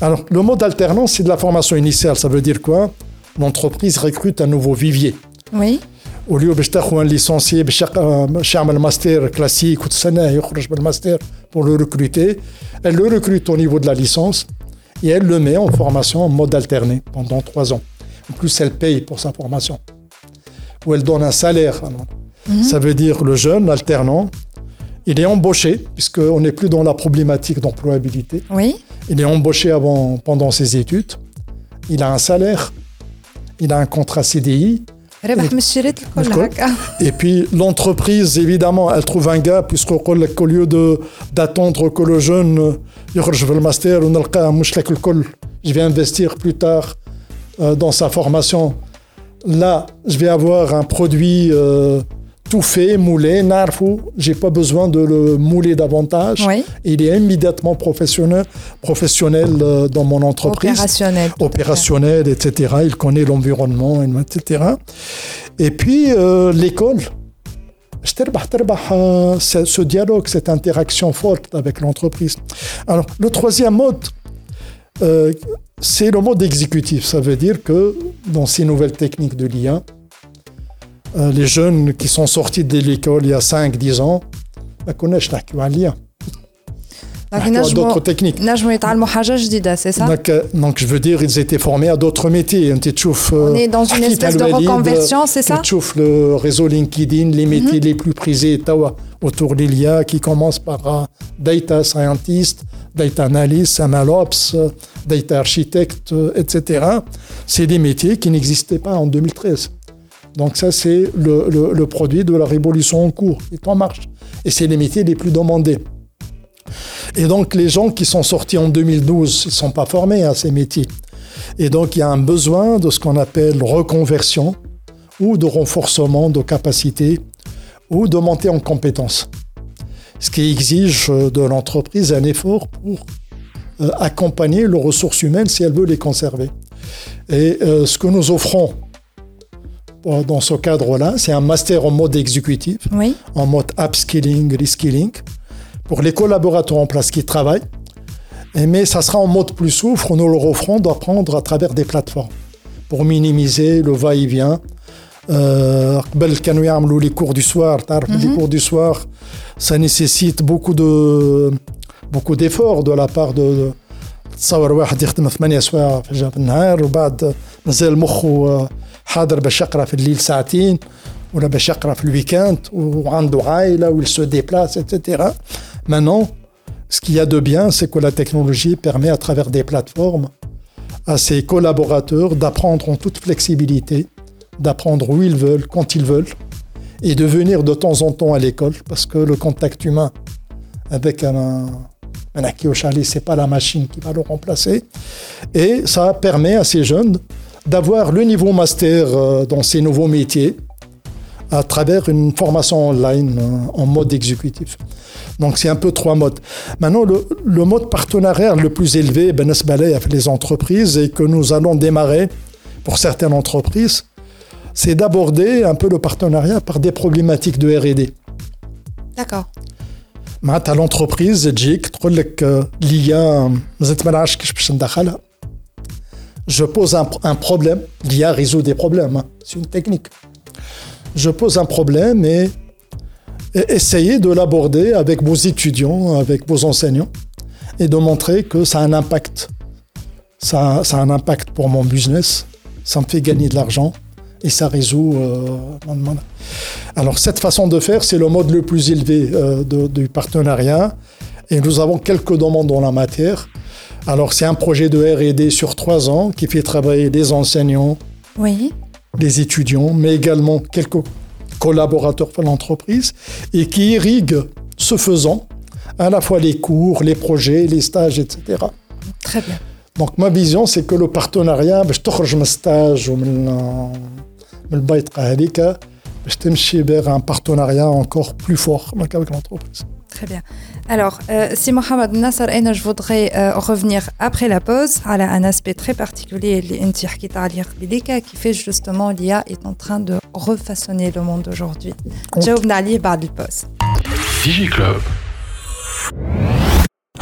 Alors, le mode alternance, c'est de la formation initiale. Ça veut dire quoi? L'entreprise recrute un nouveau vivier. Oui. Au lieu de un licencié, un master classique ou de master pour le recruter, elle le recrute au niveau de la licence et elle le met en formation en mode alterné pendant trois ans. En plus, elle paye pour sa formation. Ou elle donne un salaire. Mhm. Ça veut dire le jeune, l'alternant, il est embauché, puisqu'on n'est plus dans la problématique d'employabilité. Oui. Il est embauché avant, pendant ses études. Il a un salaire. Il a un contrat CDI. Et puis l'entreprise, évidemment, elle trouve un gars, puisqu'au lieu d'attendre que le jeune le master, je vais investir plus tard euh, dans sa formation. Là, je vais avoir un produit euh, tout fait, moulé, narfou. J'ai pas besoin de le mouler davantage. Il est immédiatement professionnel, professionnel euh, dans mon entreprise. Opérationnel. Opérationnel, etc. Il connaît l'environnement, etc. Et puis, euh, l'école. Euh, ce dialogue, cette interaction forte avec l'entreprise. Alors, le troisième mode, c'est le mode exécutif. Ça veut dire que dans ces nouvelles techniques de l'IA, euh, les jeunes qui sont sortis de l'école il y a 5-10 ans ما كناش نحكيو عليها d'autres techniques. c'est ça donc, euh, donc, je veux dire, ils étaient formés à d'autres métiers. On est dans une espèce de reconversion, c'est ça Tu le réseau LinkedIn, les métiers mhm. les plus prisés autour de l'IA qui commencent par euh, data scientist, data analyst, MLOps, data architect, etc. C'est des métiers qui n'existaient pas en 2013. Donc ça, c'est le, produit de la révolution en cours, qui est en marche. Et c'est les métiers les plus demandés. Et donc les gens qui sont sortis en 2012, ils ne sont pas formés à ces métiers. Et donc il y a un besoin de ce qu'on appelle reconversion ou de renforcement de capacités ou de montée en compétences. Ce qui exige de l'entreprise un effort pour euh, accompagner les ressources humaines si elle veut les conserver. Et euh, ce que nous offrons dans ce cadre-là, c'est un master en mode exécutif, en mode upskilling, reskilling, pour les collaborateurs en place qui travaillent. mais ça sera en mode plus souffre, nous leur offrons d'apprendre à travers des plateformes pour minimiser le va-et-vient. Euh, les cours du soir, les mhm. cours du soir, ça nécessite beaucoup de beaucoup d'efforts de la part de تصور واحد يخدم ثمانية سوايع في النهار وبعد مازال مخه حاضر باش يقرا في الليل ساعتين ولا باش يقرا في الويكاند وعنده عائله ou il se déplace etc. Maintenant, ce qu'il y a de bien, c'est que la technologie permet à travers des plateformes à ses collaborateurs d'apprendre en toute flexibilité, d'apprendre où ils veulent, quand ils veulent, et de venir de temps en temps à l'école, parce que le contact humain avec un, un acquis au chalet, c'est pas la machine qui va le remplacer. Et ça permet à ces jeunes d'avoir le niveau master euh, dans ces nouveaux métiers à travers une formation online euh, en mode exécutif. Donc c'est un peu trois modes. Maintenant, le, le mode partenariat le plus élevé, ben, avec les entreprises et que nous allons démarrer pour certaines entreprises, c'est d'aborder un peu le partenariat par des problématiques de R&D. D'accord. Maintenant, l'entreprise, JIC, euh, l'IA, je pose un, problème. L'IA résout des problèmes. Hein. C'est une technique. Je pose un problème et, essayez de l'aborder avec vos étudiants, avec vos enseignants, et de montrer que ça a un impact. Ça, a un impact pour mon business. Ça me fait gagner de l'argent et ça résout. Euh, Alors cette façon de faire, c'est le mode le plus élevé euh, du partenariat. Et nous avons quelques demandes dans la matière. Alors, c'est un projet de RD sur trois ans qui fait travailler des enseignants, oui. des étudiants, mais également quelques collaborateurs de l'entreprise et qui irrigue, ce faisant, à la fois les cours, les projets, les stages, etc. Très bien. Donc, ma vision, c'est que le partenariat, je تخرج من stage ou من البيت باش تمشي vers un partenariat encore plus fort avec l'entreprise. Très bien. Alors, euh, si Mohamed Nasser, je voudrais euh, revenir après la pause à un aspect très particulier, qui fait justement l'IA est en train de refaçonner le monde aujourd'hui. Jaoub par la pause. DigiClub.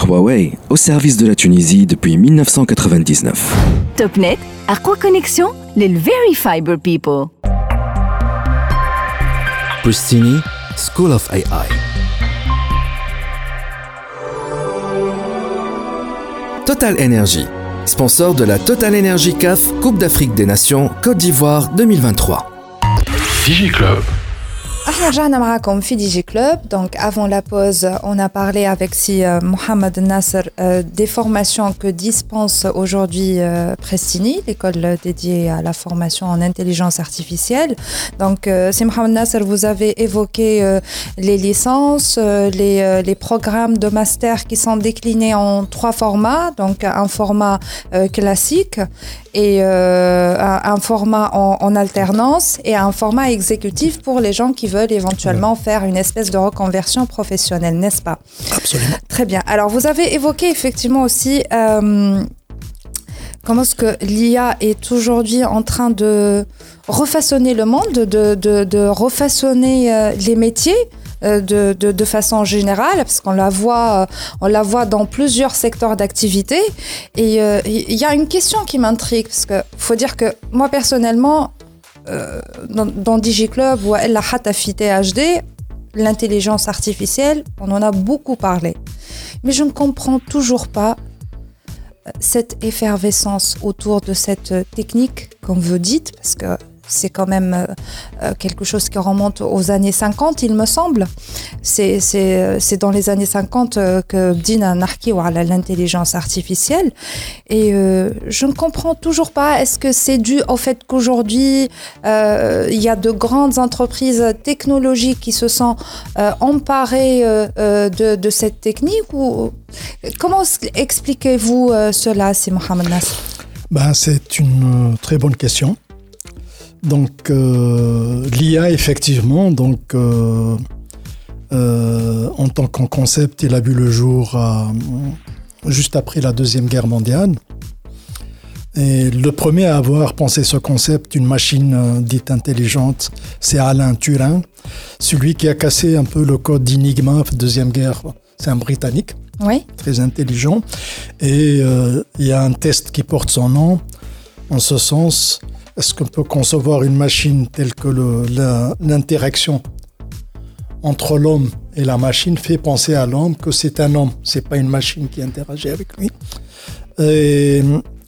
Huawei, au service de la Tunisie depuis 1999. Topnet, à quoi connexion Les Very Fiber People. Pristini, School of AI. Total Energy, sponsor de la Total Energy CAF Coupe d'Afrique des Nations Côte d'Ivoire 2023. DigiClub. احنا رجعنا معاكم في دي جي كلوب دونك افون لا بوز on a parlé avec si euh, Mohamed Nasser euh, des formations que dispense aujourd'hui euh, Prestini l'école dédiée à la formation en intelligence artificielle donc euh, si Mohamed Nasser vous avez évoqué euh, les licences euh, les, euh, les programmes de master qui sont déclinés en trois formats donc un format euh, classique et euh, un, un format en, en alternance et un format exécutif pour les gens qui veulent éventuellement faire une espèce de reconversion professionnelle, n'est-ce pas? Absolument. Très bien. Alors, vous avez évoqué effectivement aussi euh, comment est-ce que l'IA est aujourd'hui en train de refaçonner le monde, de, de, de refaçonner euh, les métiers. euh, De, de, de façon générale, parce qu'on la voit, on la voit dans plusieurs secteurs d'activité. Et euh, il y a une question qui m'intrigue, parce que faut dire que moi personnellement, dans, dans DigiClub ou Hatafi THD, l'intelligence artificielle, on en a beaucoup parlé. Mais je ne comprends toujours pas euh, cette effervescence autour de cette euh, technique, comme vous dites, parce que c'est quand même euh, euh, quelque chose qui remonte aux années 50, il me semble. C'est euh, dans les années 50 euh, que Bdina Narki ou l'intelligence artificielle. Et je ne comprends toujours pas, est-ce que c'est dû au fait qu'aujourd'hui, il y a de grandes entreprises technologiques qui se sont emparées de, cette technique ou comment expliquez-vous cela, c'est Mohamed Ben, c'est une très bonne question. Donc, euh, l'IA, effectivement, donc, euh, euh, en tant qu'un concept, il a vu le jour juste après la Deuxième Guerre mondiale. Et le premier à avoir pensé ce concept, une machine dite intelligente, c'est Alain Turing, celui qui a cassé un peu le code d'Enigma, Deuxième Guerre. C'est un Britannique Oui, très intelligent. Et il y a un test qui porte son nom. En ce sens, est-ce qu'on peut concevoir une machine telle que l'interaction entre l'homme et la machine fait penser à l'homme que c'est un homme, c'est pas une machine qui interagit avec lui. Et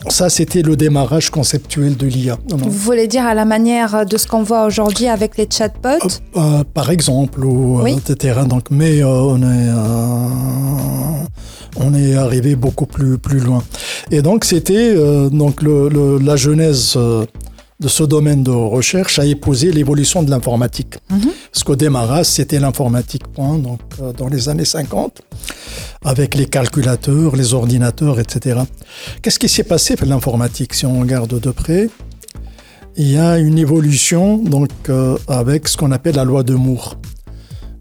ça, c'était le démarrage conceptuel de l'IA. vous voulez dire à la manière de ce qu'on voit aujourd'hui avec les chatbots? Euh, par exemple, ou, euh, Oui. etc. Donc, mais euh, on est euh, on est arrivé beaucoup plus plus loin. Et donc c'était euh, donc le, le- la genèse euh, de ce domaine de recherche a épousé l'évolution de l'informatique. Parce qu'au démarrage, c'était l'informatique point, donc euh, dans les années 50, avec les calculateurs, les ordinateurs, etc. Qu'est-ce qui s'est passé pour l'informatique si on regarde de près? Il y a une évolution donc euh, avec ce qu'on appelle la loi de Moore.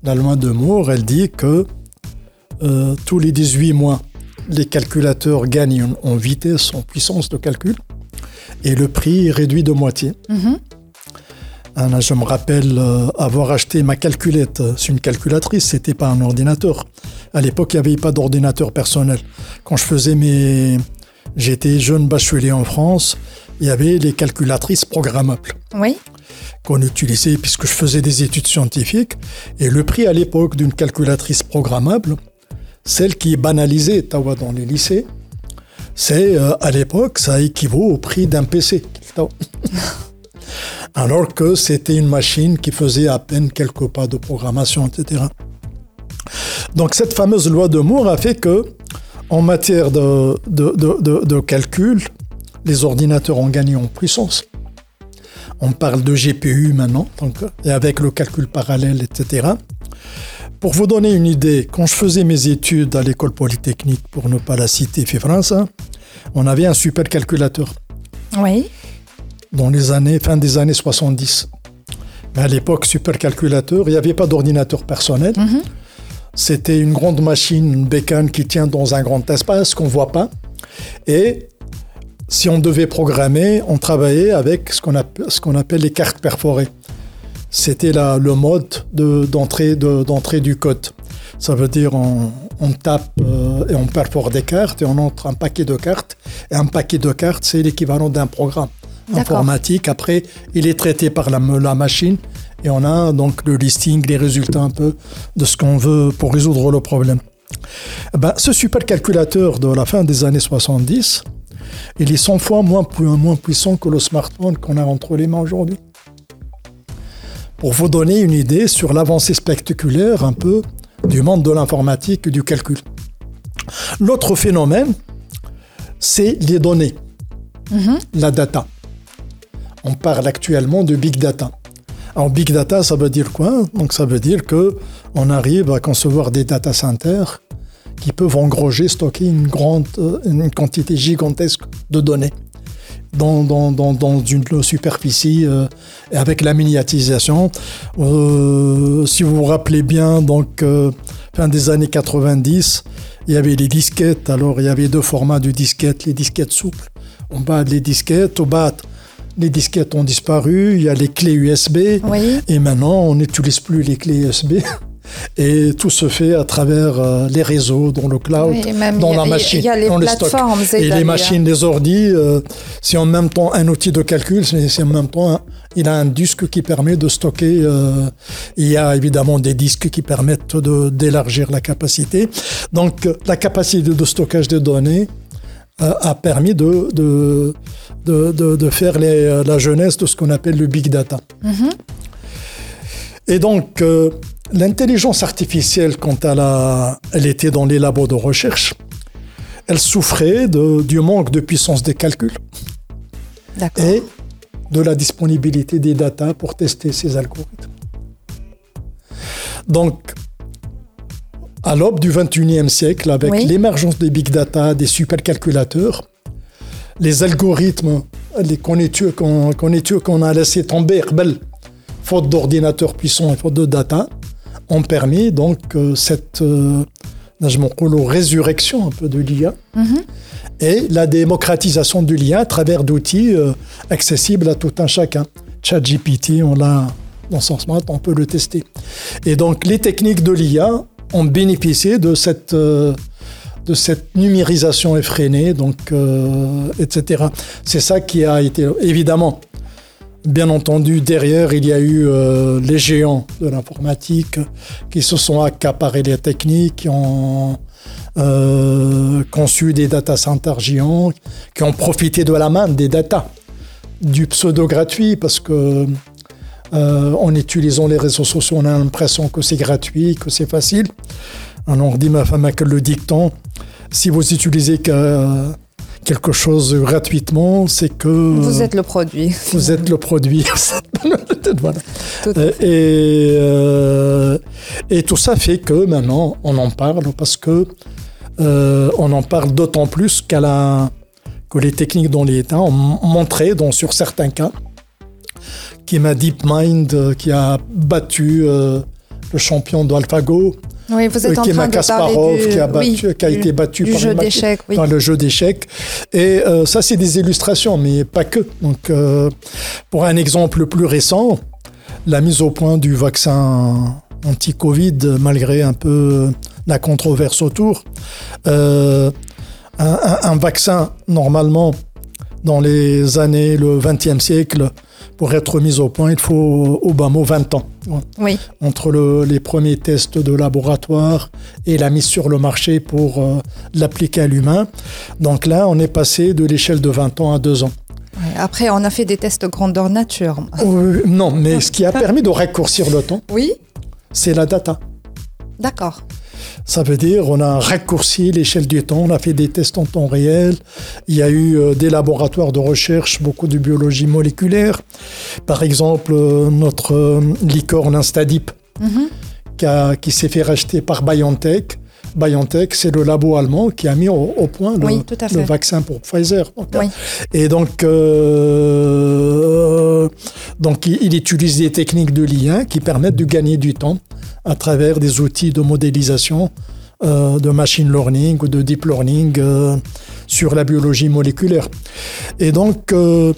La loi de Moore, elle dit que euh, tous les 18 mois, les calculateurs gagnent en vitesse, en puissance de calcul, et le prix est réduit de moitié. Je me rappelle euh, avoir acheté ma calculette. C'est une calculatrice, c'était pas un ordinateur. À l'époque, il n'y avait pas d'ordinateur personnel. Quand je faisais mes... J'étais jeune bachelier en France, il y avait les calculatrices programmables Oui, qu'on utilisait puisque je faisais des études scientifiques. Et le prix à l'époque d'une calculatrice programmable, celle qui est banalisée tawa, dans les lycées, c'est euh, à l'époque, ça équivaut au prix d'un PC. Alors que c'était une machine qui faisait à peine quelques pas de programmation, etc. Donc cette fameuse loi de Moore a fait que, en matière de, de, de- de- de calcul, les ordinateurs ont gagné en puissance. On parle de GPU maintenant, donc, et avec le calcul parallèle, etc. Pour vous donner une idée, quand je faisais mes études à l'école polytechnique, pour ne pas la citer, fait France, hein, on avait un supercalculateur oui, dans les années, fin des années 70. Mais à l'époque, supercalculateur, il n'y avait pas d'ordinateur personnel. C'était une grande machine, une bécane qui tient dans un grand espace qu'on ne voit pas. Et si on devait programmer, on travaillait avec ce qu'on appelle, ce qu'on appelle les cartes perforées. C'était la- le mode de- d'entrée de, d'entrée du code. Ça veut dire on, on tape euh, et on perfore des cartes et on entre un paquet de cartes. Et un paquet de cartes, c'est l'équivalent d'un programme informatique. Après, il est traité par la, la machine et on a donc le listing, les résultats un peu de ce qu'on veut pour résoudre le problème. Eh ben, ce supercalculateur de la fin des années 70, il est 100 fois moins, moins puissant que le smartphone qu'on a entre les mains aujourd'hui. Pour vous donner une idée sur l'avancée spectaculaire un peu du monde de l'informatique et du calcul. L'autre phénomène, c'est les données, mhm. la data. On parle actuellement de big data. En big data, ça veut dire quoi? Donc ça veut dire que on arrive à concevoir des data centers qui peuvent engroger, stocker une grande, euh, une quantité gigantesque de données dans, dans, dans, dans une superficie euh, avec la miniatisation. Euh, si vous vous rappelez bien, donc fin des années 90, il y avait les disquettes. Alors il y avait deux formats de disquettes, les disquettes souples. On bat les disquettes, au bas les disquettes ont disparu, il y a les clés USB, et maintenant on n'utilise plus les clés USB. Et tout se fait à travers euh, les réseaux, dans le cloud, dans la machine, y a les plateformes. Et les machines, les ordi, euh, c'est en même temps un outil de calcul, c'est en même temps, il a un disque qui permet de stocker. Euh, il y a évidemment des disques qui permettent d'élargir la capacité. Donc, la capacité de stockage des données a permis de, de, de, de faire les, la jeunesse de ce qu'on appelle le big data. Mm-hmm. Et donc, euh, l'intelligence artificielle, quand elle, a, elle était dans les labos de recherche, elle souffrait de, du manque de puissance des calculs. Et de la disponibilité des data pour tester ces algorithmes. Donc, à l'aube du 21e siècle, avec l'émergence des big data, des supercalculateurs, les algorithmes qu'on a laissé tomber, faute d'ordinateurs puissants et faute de data, ont permis donc euh, cette euh, résurrection un peu de l'IA mm-hmm. et la démocratisation du lien à travers d'outils euh, accessibles à tout un chacun. ChatGPT, on l'a dans son smart, on peut le tester. Et donc les techniques de l'IA ont bénéficié de cette, euh, de cette numérisation effrénée, donc, euh, etc. C'est ça qui a été, évidemment, bien entendu, derrière, il y a eu euh, les géants de l'informatique qui se sont accaparés les techniques, qui ont conçu des data centers géants, qui ont profité de la main des data, du pseudo gratuit, parce que euh, en utilisant les réseaux sociaux, on a l'impression que c'est gratuit, que c'est facile. Alors on dit ma femme que le dicton, si vous utilisez quelque chose gratuitement, c'est que... Vous êtes le produit. Vous êtes le produit. voilà. Euh, et, euh, et tout ça fait que maintenant, on en parle parce que on en parle d'autant plus qu'à la, que les techniques dans les États ont montré, dans, sur certains cas, qui est ma DeepMind, euh, qui a battu euh, le champion d'AlphaGo. Oui, vous êtes euh, en train de Kasparov, du, qui a, battu, qui a été battu par, jeu oui. le jeu d'échecs. Et ça, c'est des illustrations, mais pas que. Donc, pour un exemple plus récent, la mise au point du vaccin anti-Covid, malgré un peu la controverse autour, un, un, vaccin, normalement, dans les années, le XXe siècle, pour être mis au point, il faut au bas mot 20 ans. Oui. Entre les premiers tests de laboratoire et la mise sur le marché pour euh, l'appliquer à l'humain. Donc là, on est passé de l'échelle de 20 ans à 2 ans. Après, on a fait des tests grandeur nature. non, mais ce qui a permis de raccourcir le temps, oui. c'est la data. D'accord. Ça veut dire on a raccourci l'échelle du temps, on a fait des tests en temps réel, il y a eu euh, des laboratoires de recherche, beaucoup de biologie moléculaire. Par exemple, euh, notre euh, licorne Instadip, mhm. qui, s'est fait racheter par BioNTech. BioNTech, c'est le labo allemand qui a mis au, point le, vaccin pour Pfizer. Et donc, donc il, utilise des techniques de lien qui permettent de gagner du temps à travers des outils de modélisation euh, de machine learning ou de deep learning euh, sur la biologie moléculaire. Et donc, euh,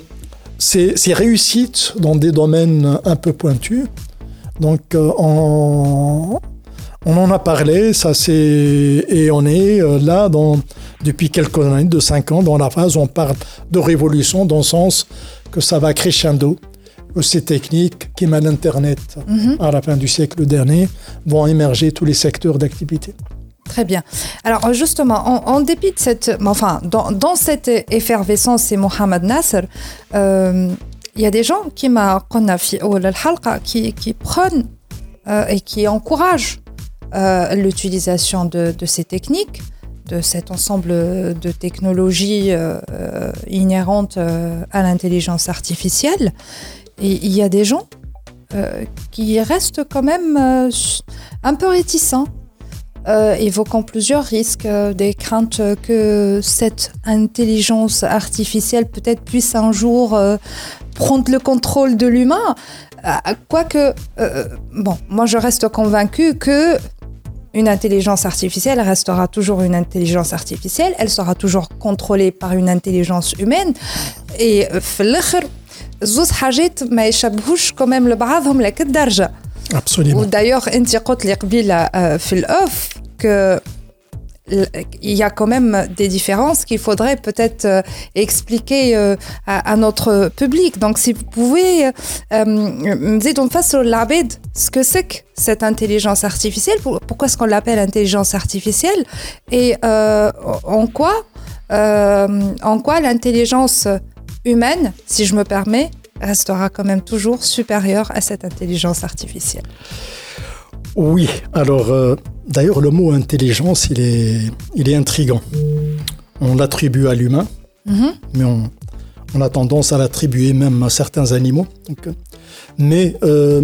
ces, réussites dans des domaines un peu pointus, donc on, en a parlé, ça c'est et on est là dans, depuis quelques années, de cinq ans, dans la phase où on parle de révolution dans le sens que ça va crescendo ces techniques qui mènent l'Internet mhm. à la fin du siècle dernier vont émerger tous les secteurs d'activité. Très bien. Alors justement, en, dépit de cette, enfin, dans, cette effervescence, c'est Mohamed Nasser, euh, il y a des gens qui m'a qui, qui prennent euh, et qui encouragent euh, l'utilisation de, ces techniques, de cet ensemble de technologies inhérentes à l'intelligence artificielle. Et il y a des gens qui restent quand même un peu réticents euh, évoquant plusieurs risques, euh, des craintes que cette intelligence artificielle peut-être puisse un jour euh, prendre le contrôle de l'humain. Quoique, bon, moi je reste convaincu que une intelligence artificielle restera toujours une intelligence artificielle, elle sera toujours contrôlée par une intelligence humaine. Et زوز حاجات ما يشبهوش كوميم لبعضهم لك الدرجه Absolument. D'ailleurs, انت قلت لي قبيله في الاوف que il y a quand même des différences qu'il faudrait peut-être euh, expliquer euh, à, notre public. Donc, si vous pouvez euh, me dire donc face au labed, ce que c'est que cette intelligence artificielle, pourquoi est-ce qu'on l'appelle intelligence artificielle et en quoi, en quoi l'intelligence humaine, si je me permets, restera quand même toujours supérieure à cette intelligence artificielle. Oui, alors euh, d'ailleurs le mot intelligence, il est, il est intrigant. On l'attribue à l'humain, mhm. mais on, a tendance à l'attribuer même à certains animaux. Mais euh,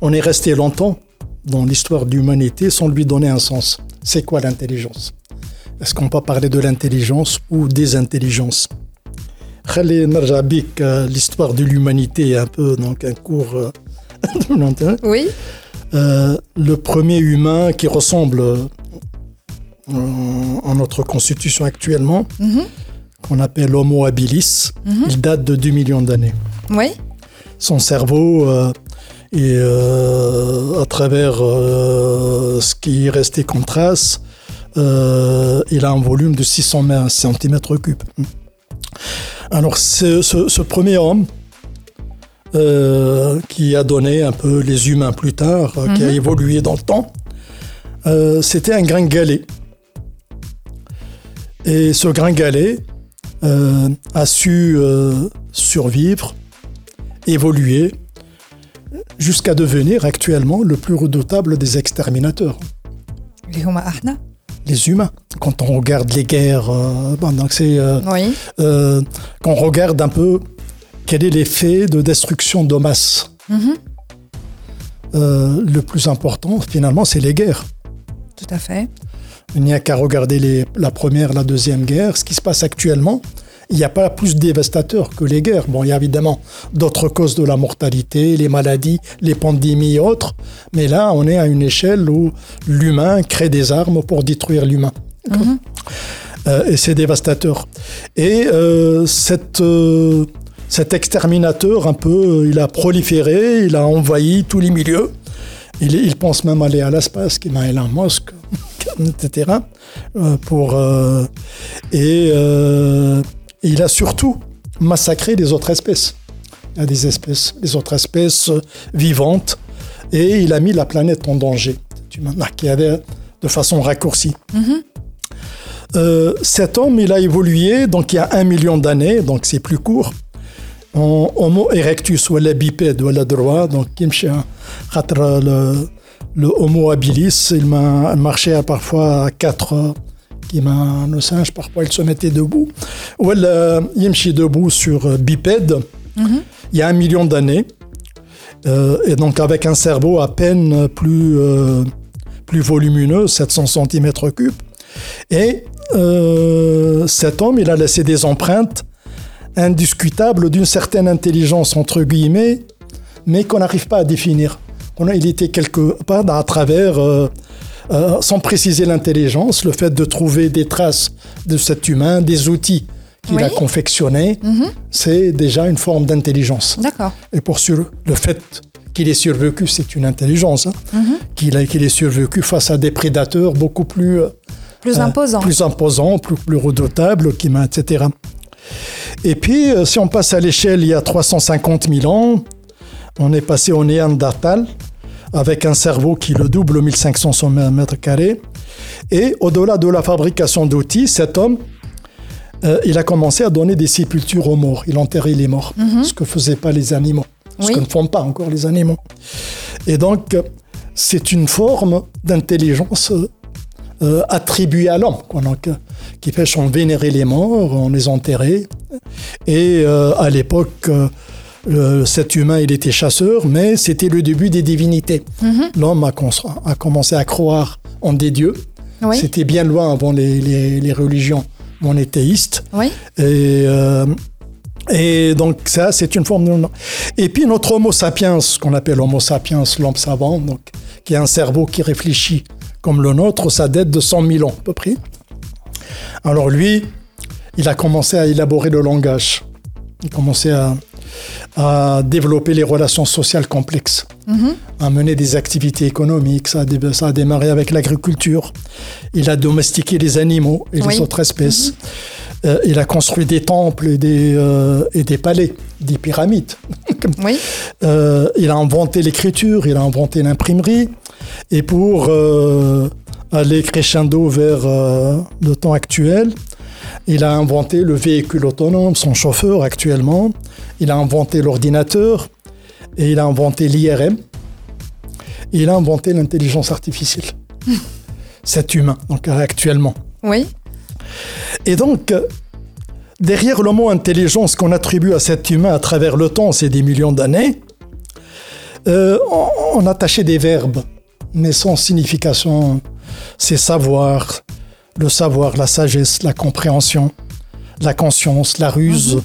on est resté longtemps dans l'histoire de l'humanité sans lui donner un sens. C'est quoi l'intelligence? Est-ce qu'on peut parler de l'intelligence ou des intelligences? L'histoire de l'humanité un peu donc un cours oui euh, le premier humain qui ressemble euh, en notre constitution actuellement, mhm. qu'on appelle Homo habilis, mhm. il date de 2 millions d'années. Oui. Son cerveau euh, et à travers ce qui est resté comme trace, il a un volume de 600 cm3. Alors ce premier homme, euh, qui a donné un peu les humains plus tard, euh, qui a mhm. évolué dans le temps. Euh, c'était un gringalet. Et ce gringalet a su survivre, évoluer, jusqu'à devenir actuellement le plus redoutable des exterminateurs. Les les humains. Quand on regarde les guerres, donc c'est oui. quand on regarde un peu quel est l'effet de destruction de masse mhm. euh, Le plus important, finalement, c'est les guerres. Tout à fait. Il n'y a qu'à regarder la première, la deuxième guerre, ce qui se passe actuellement. Il n'y a pas plus dévastateur que les guerres. Bon, il y a évidemment d'autres causes de la mortalité, les maladies, les pandémies et autres. Mais là, on est à une échelle où l'humain crée des armes pour détruire l'humain. Mhm. Euh, et c'est dévastateur. Et euh, cette, cet exterminateur, un peu, il a proliféré, il a envahi tous les milieux. Il, pense même aller à l'espace, qui m'a Elon Musk, etc. Euh, pour, euh, et euh, il a surtout massacré les autres espèces. Il y a des espèces, les autres espèces vivantes, et il a mis la planète en danger. Qui avait de façon raccourcie. Mm-hmm. cet homme, il a évolué, donc il y a un million d'années, donc c'est plus court. Homo erectus ou la bipède ou la droit donc le, le Homo habilis il marchait parfois à quatre le singe parfois il se mettait debout ou il debout sur bipède mhm. il y a un million d'années euh, et donc avec un cerveau à peine plus euh, plus volumineux 700 cm3 et euh, cet homme il a laissé des empreintes indiscutable d'une certaine intelligence, entre guillemets, mais qu'on n'arrive pas à définir. On a, il était quelque part à travers, euh, euh, sans préciser l'intelligence, le fait de trouver des traces de cet humain, des outils qu'il a confectionnés, mhm. c'est déjà une forme d'intelligence. D'accord. Et pour sur, le fait qu'il ait survécu, c'est une intelligence, hein. mhm. qu'il ait survécu face à des prédateurs beaucoup plus... plus imposants. Plus imposants, plus, plus redoutables, etc. Et puis, euh, si on passe à l'échelle il y a 350 000 ans, on est passé au Néandertal avec un cerveau qui le double 1500 mètres carrés Et au-delà de la fabrication d'outils, cet homme, euh, il a commencé à donner des sépultures aux morts. Il enterrait les morts, ce que ne faisaient pas les animaux, ce que ne font pas encore les animaux. Et donc, c'est une forme d'intelligence euh, attribuée à l'homme, qui fait qu'on vénérait les morts, on les enterrait. Et euh, à l'époque, euh, cet humain, il était chasseur, mais c'était le début des divinités. L'homme a, commencé à croire en des dieux. Oui. C'était bien loin avant les, les- les religions monothéistes. Oui. Et, euh, et donc ça, c'est une forme de... Et puis notre Homo sapiens, qu'on appelle Homo sapiens, l'homme savant, donc, qui a un cerveau qui réfléchit comme le nôtre, ça date de 100 000 ans à peu près. Alors lui, il a commencé à élaborer le langage. Il a commencé à, à développer les relations sociales complexes, à mener des activités économiques. Ça a, dé- ça a démarré avec l'agriculture. Il a domestiqué les animaux et Oui. les autres espèces. Euh, il a construit des temples et des, euh, et des palais, des pyramides. Oui. Euh, il a inventé l'écriture, il a inventé l'imprimerie. Et pour aller crescendo vers le temps actuel, il a inventé le véhicule autonome, son chauffeur actuellement. Il a inventé l'ordinateur et il a inventé l'IRM. Et il a inventé l'intelligence artificielle. Cet humain, donc actuellement. Oui. Et donc, derrière le mot intelligence qu'on attribue à cet humain à travers le temps, c'est des millions d'années, euh, on, on attachait des verbes, mais sans signification. C'est savoir, le savoir, la sagesse, la compréhension, la conscience, la ruse,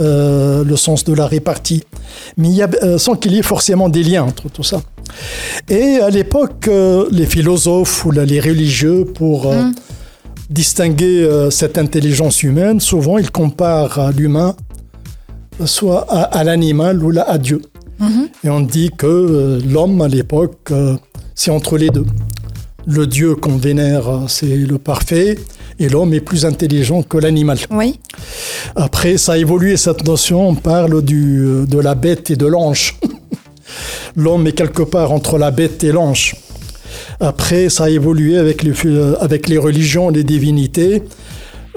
euh, le sens de la répartie. Mais il y a, euh, sans qu'il y ait forcément des liens entre tout ça. Et à l'époque, euh, les philosophes ou là, les religieux, pour euh, distinguer cette intelligence humaine, souvent ils comparent l'humain soit à, à l'animal ou là, à Dieu. Et on dit que l'homme à l'époque, c'est entre les deux. Le Dieu qu'on vénère, c'est le parfait, et l'homme est plus intelligent que l'animal. Oui. Après, ça a évolué cette notion. On parle du, de la bête et de l'ange. L'homme est quelque part entre la bête et l'ange. Après, ça a évolué avec les, avec les religions, les divinités,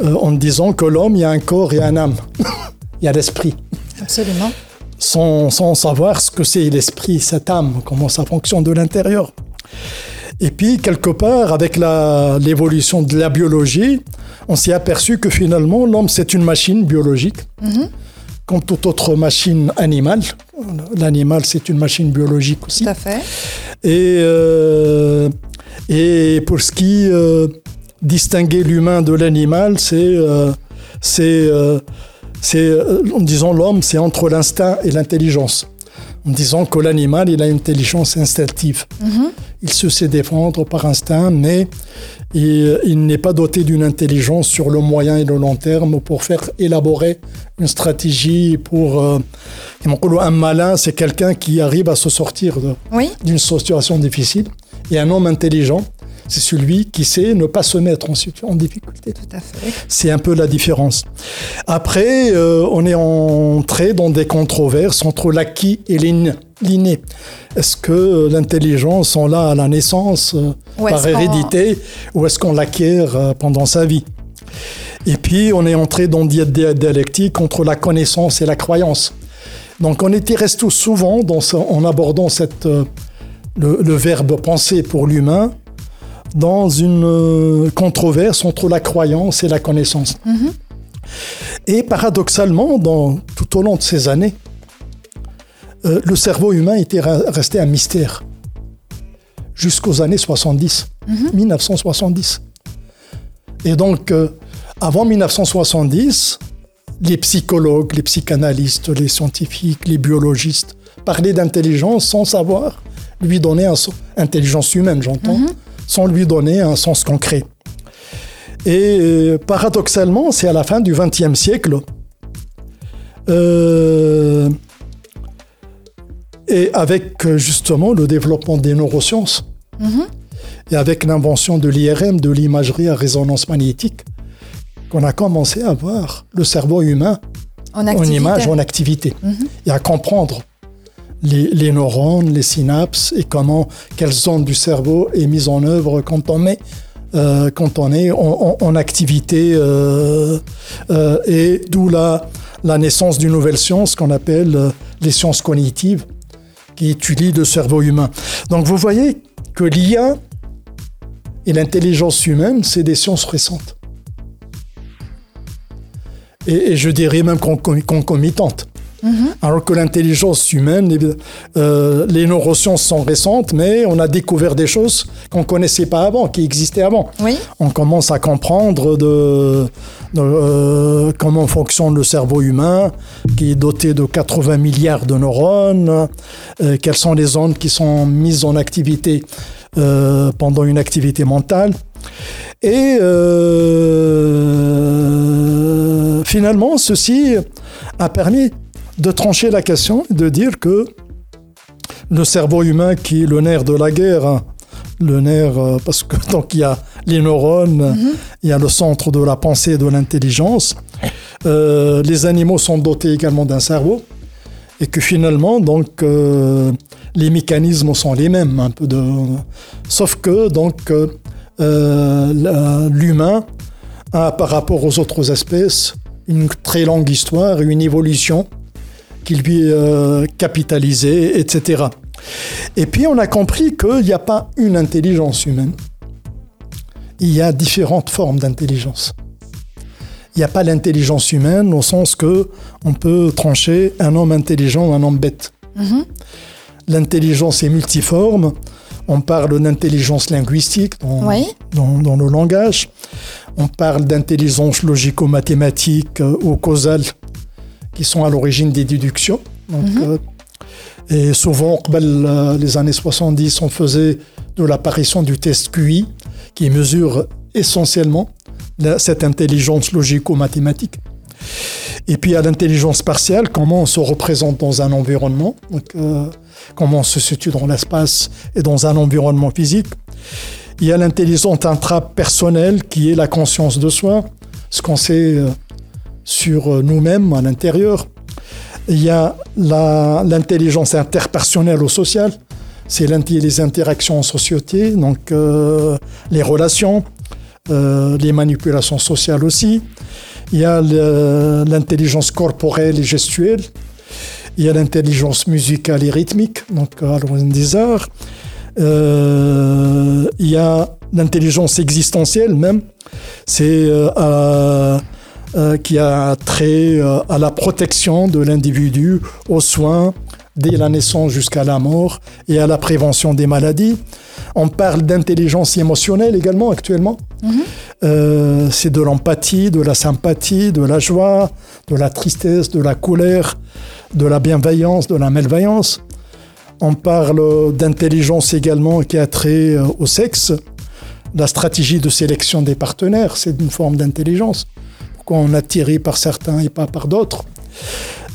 euh, en disant que l'homme, il y a un corps et un âme. il y a l'esprit. Absolument. Sans, sans savoir ce que c'est l'esprit, cette âme, comment ça fonctionne de l'intérieur. Et puis, quelque part, avec l'évolution de la biologie, on s'est aperçu que finalement, l'homme, c'est une machine biologique, comme toute autre machine animale. L'animal, c'est une machine biologique aussi. Tout à fait. Et, euh, et pour ce qui euh, distinguer l'humain de l'animal, c'est euh, c'est euh, c'est, euh, en disant l'homme, c'est entre l'instinct et l'intelligence. En disant que l'animal, il a une intelligence instinctive. Il se sait défendre par instinct, mais il, il n'est pas doté d'une intelligence sur le moyen et le long terme pour faire élaborer une stratégie pour... euh, un malin, c'est quelqu'un qui arrive à se sortir Oui. d'une situation difficile. Et un homme intelligent, c'est celui qui sait ne pas se mettre en, difficulté. Tout à fait. C'est un peu la différence. Après, euh, on est entré dans des controverses entre l'acquis et l'in- l'inné. Est-ce que l'intelligence, on l'a à la naissance euh, par hérédité ou est-ce qu'on l'acquiert euh, pendant sa vie? Et puis, on est entré dans des dialectiques entre la connaissance et la croyance. Donc, on était resté souvent dans ce- en abordant cette, le, le verbe penser pour l'humain dans une euh, controverse entre la croyance et la connaissance. Et paradoxalement, dans, tout au long de ces années, euh, le cerveau humain était resté un mystère jusqu'aux années 70, 1970. Et donc, euh, avant 1970, les psychologues, les psychanalystes, les scientifiques, les biologistes parlaient d'intelligence sans savoir lui donner un intelligence humaine, j'entends, sans lui donner un sens concret. Et euh, paradoxalement, c'est à la fin du XXe siècle, euh, et avec euh, justement le développement des neurosciences, et avec l'invention de l'IRM, de l'imagerie à résonance magnétique, qu'on a commencé à voir le cerveau humain En image, en activité, et à comprendre les, neurones, les synapses et comment, quelle zone du cerveau est mise en œuvre quand on est, euh, quand on est en, activité euh, euh, et d'où la, naissance d'une nouvelle science qu'on appelle les sciences cognitives qui étudient le cerveau humain. Donc vous voyez que l'IA et l'intelligence humaine, c'est des sciences récentes. Et je dirais même concomitantes. Mhm. Alors que l'intelligence humaine, euh, les neurosciences sont récentes, mais on a découvert des choses qu'on ne connaissait pas avant, qui existaient avant. Oui. On commence à comprendre de, euh, comment fonctionne le cerveau humain, qui est doté de 80 milliards de neurones, euh, quelles sont les zones qui sont mises en activité pendant une activité mentale. Et finalement, ceci a permis de trancher la question, de dire que le cerveau humain qui est le nerf de la guerre, hein, le nerf, euh, parce que donc il y a les neurones, mhm. il y a le centre de la pensée et de l'intelligence. Euh, les animaux sont dotés également d'un cerveau et que finalement donc euh, les mécanismes sont les mêmes un peu de, sauf que donc l'humain a par rapport aux autres espèces une très longue histoire et une évolution qui lui euh, etc. Et puis on a compris qu'il n'y a pas une intelligence humaine. Il y a différentes formes d'intelligence. Il n'y a pas l'intelligence humaine au sens que on peut trancher un homme intelligent ou un homme bête. Mhm. L'intelligence est multiforme. On parle d'intelligence linguistique dans, dans, le langage. On parle d'intelligence logico-mathématique euh, ou causale qui sont à l'origine des déductions. Donc, mhm. euh, et souvent, euh, les années 70, on faisait de l'apparition du test QI, qui mesure essentiellement cette intelligence logico-mathématique. Et puis à l'intelligence partielle, comment on se représente dans un environnement, euh, comment on se situe dans l'espace et dans un environnement physique? Il y a l'intelligence intrapersonnelle qui est la conscience de soi, ce qu'on sait sur euh, nous-mêmes à l'intérieur. Il y a l'intelligence interpersonnelle ou sociale, c'est les interactions en société, donc euh, les relations, euh, les manipulations sociales aussi. Il y a l'intelligence corporelle et gestuelle. Il y a l'intelligence musicale et rythmique, donc à l'origine des arts. il y a l'intelligence existentielle même. C'est euh, qui a trait euh, à la protection de l'individu, aux soins dès la naissance jusqu'à la mort et à la prévention des maladies. On parle d'intelligence émotionnelle également actuellement. Mhm. Euh, c'est de l'empathie, de la sympathie, de la joie, de la tristesse, de la colère, de la bienveillance, de la malveillance. On parle d'intelligence également qui a trait au sexe. La stratégie de sélection des partenaires, c'est une forme d'intelligence qu'on a tiré par certains et pas par d'autres.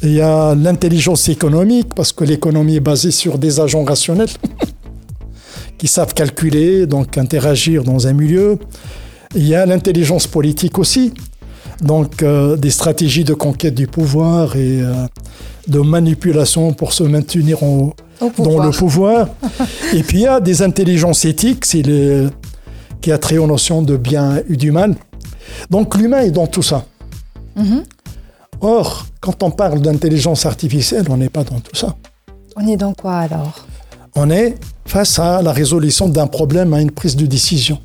Il y a l'intelligence économique, parce que l'économie est basée sur des agents rationnels qui savent calculer, donc interagir dans un milieu. Il y a l'intelligence politique aussi, donc euh, des stratégies de conquête du pouvoir et euh, de manipulation pour se maintenir dans le pouvoir. et puis il y a des intelligences éthiques, c'est qui a trait aux notions de bien et du mal. Donc l'humain est dans tout ça. Mhm. Or, quand on parle d'intelligence artificielle, on n'est pas dans tout ça. On est dans quoi alors? On est face à la résolution d'un problème, à une prise de décision.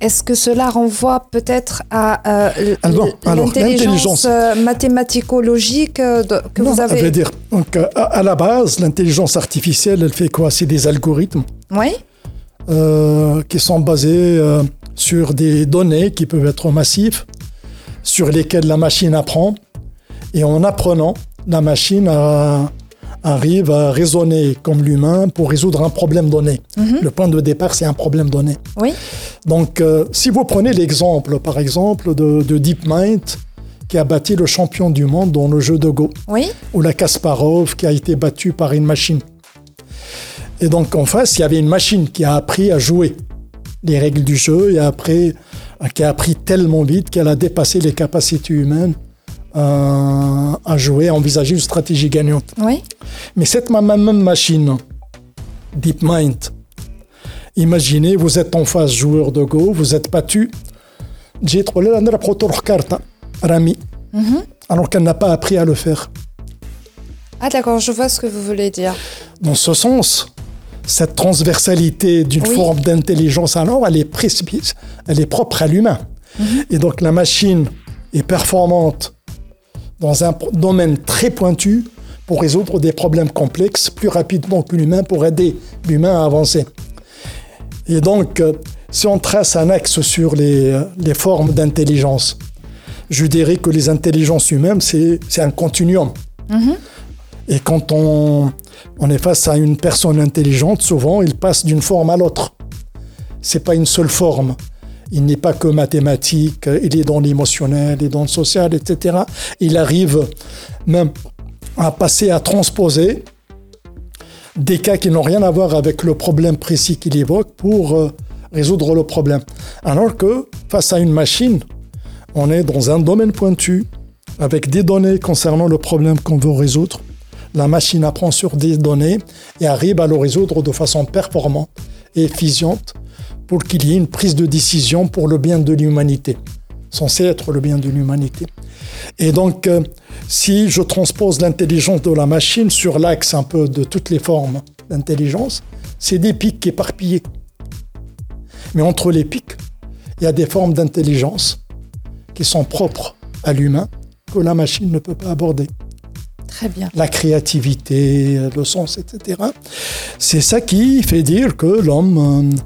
Est-ce que cela renvoie peut-être à euh, l'intelligence euh, mathématico-logique euh, que vous avez veut dire, donc, à, la base, l'intelligence artificielle, elle fait quoi? C'est des algorithmes oui. qui sont basés sur des données qui peuvent être massives, sur lesquelles la machine apprend. Et en apprenant, la machine arrive à raisonner comme l'humain pour résoudre un problème donné. Mhm. Le point de départ, c'est un problème donné. Oui. Donc, euh, si vous prenez l'exemple, par exemple, de, DeepMind, qui a bâti le champion du monde dans le jeu de Go, oui. ou la Kasparov, qui a été battue par une machine. Et donc, en face, il y avait une machine qui a appris à jouer les règles du jeu et après qui a appris tellement vite qu'elle a dépassé les capacités humaines euh, à jouer, à envisager une stratégie gagnante. Oui. Mais cette même machine, DeepMind, imaginez, vous êtes en face joueur de Go, vous êtes battu. J'ai trouvé la carte, Rami, mhm. alors qu'elle n'a pas appris à le faire. Ah d'accord, je vois ce que vous voulez dire. Dans ce sens, cette transversalité d'une forme d'intelligence alors, elle est précipice, elle est propre à l'humain. Mhm. Et donc la machine est performante dans un domaine très pointu pour résoudre des problèmes complexes plus rapidement que l'humain pour aider l'humain à avancer. Et donc, euh, si on trace un axe sur les, euh, les formes d'intelligence, je dirais que les intelligences humaines, c'est un continuum. Mhm. Et quand on, est face à une personne intelligente, souvent, il passe d'une forme à l'autre. C'est pas une seule forme. Il n'est pas que mathématique, il est dans l'émotionnel, il est dans le social, etc. Il arrive même à passer à transposer des cas qui n'ont rien à voir avec le problème précis qu'il évoque pour euh, résoudre le problème. Alors que face à une machine, on est dans un domaine pointu avec des données concernant le problème qu'on veut résoudre. La machine apprend sur des données et arrive à le résoudre de façon performante et efficiente pour qu'il y ait une prise de décision pour le bien de l'humanité, censé être le bien de l'humanité. Et donc, euh, si je transpose l'intelligence de la machine sur l'axe un peu de toutes les formes d'intelligence, c'est des pics éparpillés. Mais entre les pics, il y a des formes d'intelligence qui sont propres à l'humain que la machine ne peut pas aborder. Très bien. La créativité, le sens, etc. C'est ça qui fait dire que l'homme euh,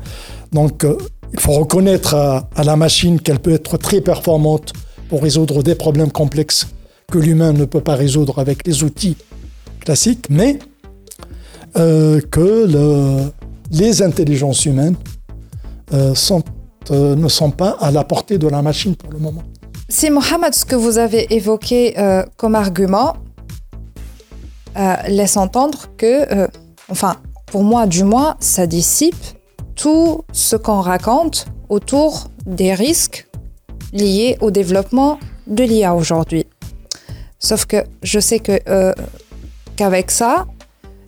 donc, euh, il faut reconnaître à, la machine qu'elle peut être très performante pour résoudre des problèmes complexes que l'humain ne peut pas résoudre avec les outils classiques, mais euh, que les intelligences humaines euh, ne sont pas à la portée de la machine pour le moment. C'est Mohamed, ce que vous avez évoqué comme argument laisse entendre que, enfin, pour moi du moins, ça dissipe tout ce qu'on raconte autour des risques liés au développement de l'IA aujourd'hui. Sauf que je sais que euh, qu'avec ça,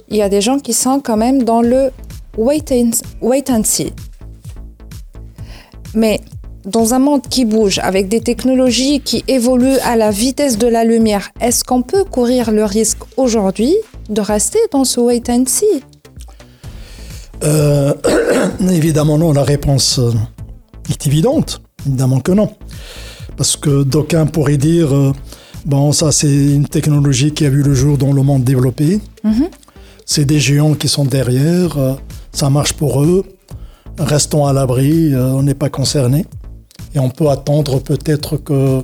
il y a des gens qui sont quand même dans le wait and, wait and see. Mais dans un monde qui bouge, avec des technologies qui évoluent à la vitesse de la lumière, est-ce qu'on peut courir le risque aujourd'hui de rester dans ce wait and see? Euh, évidemment non, la réponse euh, est évidente. Évidemment que non. Parce que d'aucuns pourraient dire, euh, bon, ça c'est une technologie qui a vu le jour dans le monde développé. Mhm. C'est des géants qui sont derrière, ça marche pour eux. Restons à l'abri, on n'est pas concernés. Et on peut attendre peut-être que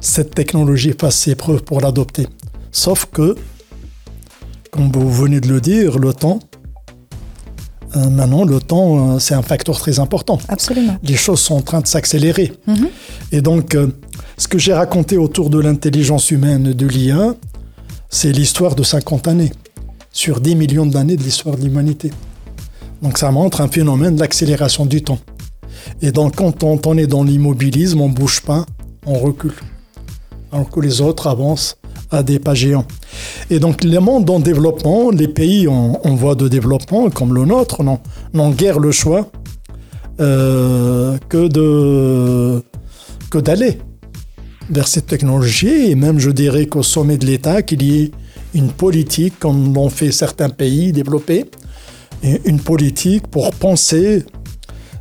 cette technologie fasse ses preuves pour l'adopter. Sauf que, comme vous venez de le dire, le temps euh, maintenant, le temps, euh, c'est un facteur très important. Absolument. Les choses sont en train de s'accélérer. Mhm. Et donc, euh, ce que j'ai raconté autour de l'intelligence humaine de l'IA, c'est l'histoire de 50 années, sur 10 millions d'années de l'histoire de l'humanité. Donc, ça montre un phénomène d'accélération du temps. Et donc, quand on, est dans l'immobilisme, on bouge pas, on recule. Alors que les autres avancent à des pas géants. Et donc les mondes en développement, les pays en, voie de développement, comme le nôtre, n'ont guère le choix euh, que de que d'aller vers cette technologie. Et même, je dirais qu'au sommet de l'État, qu'il y ait une politique, comme l'ont fait certains pays développés, une politique pour penser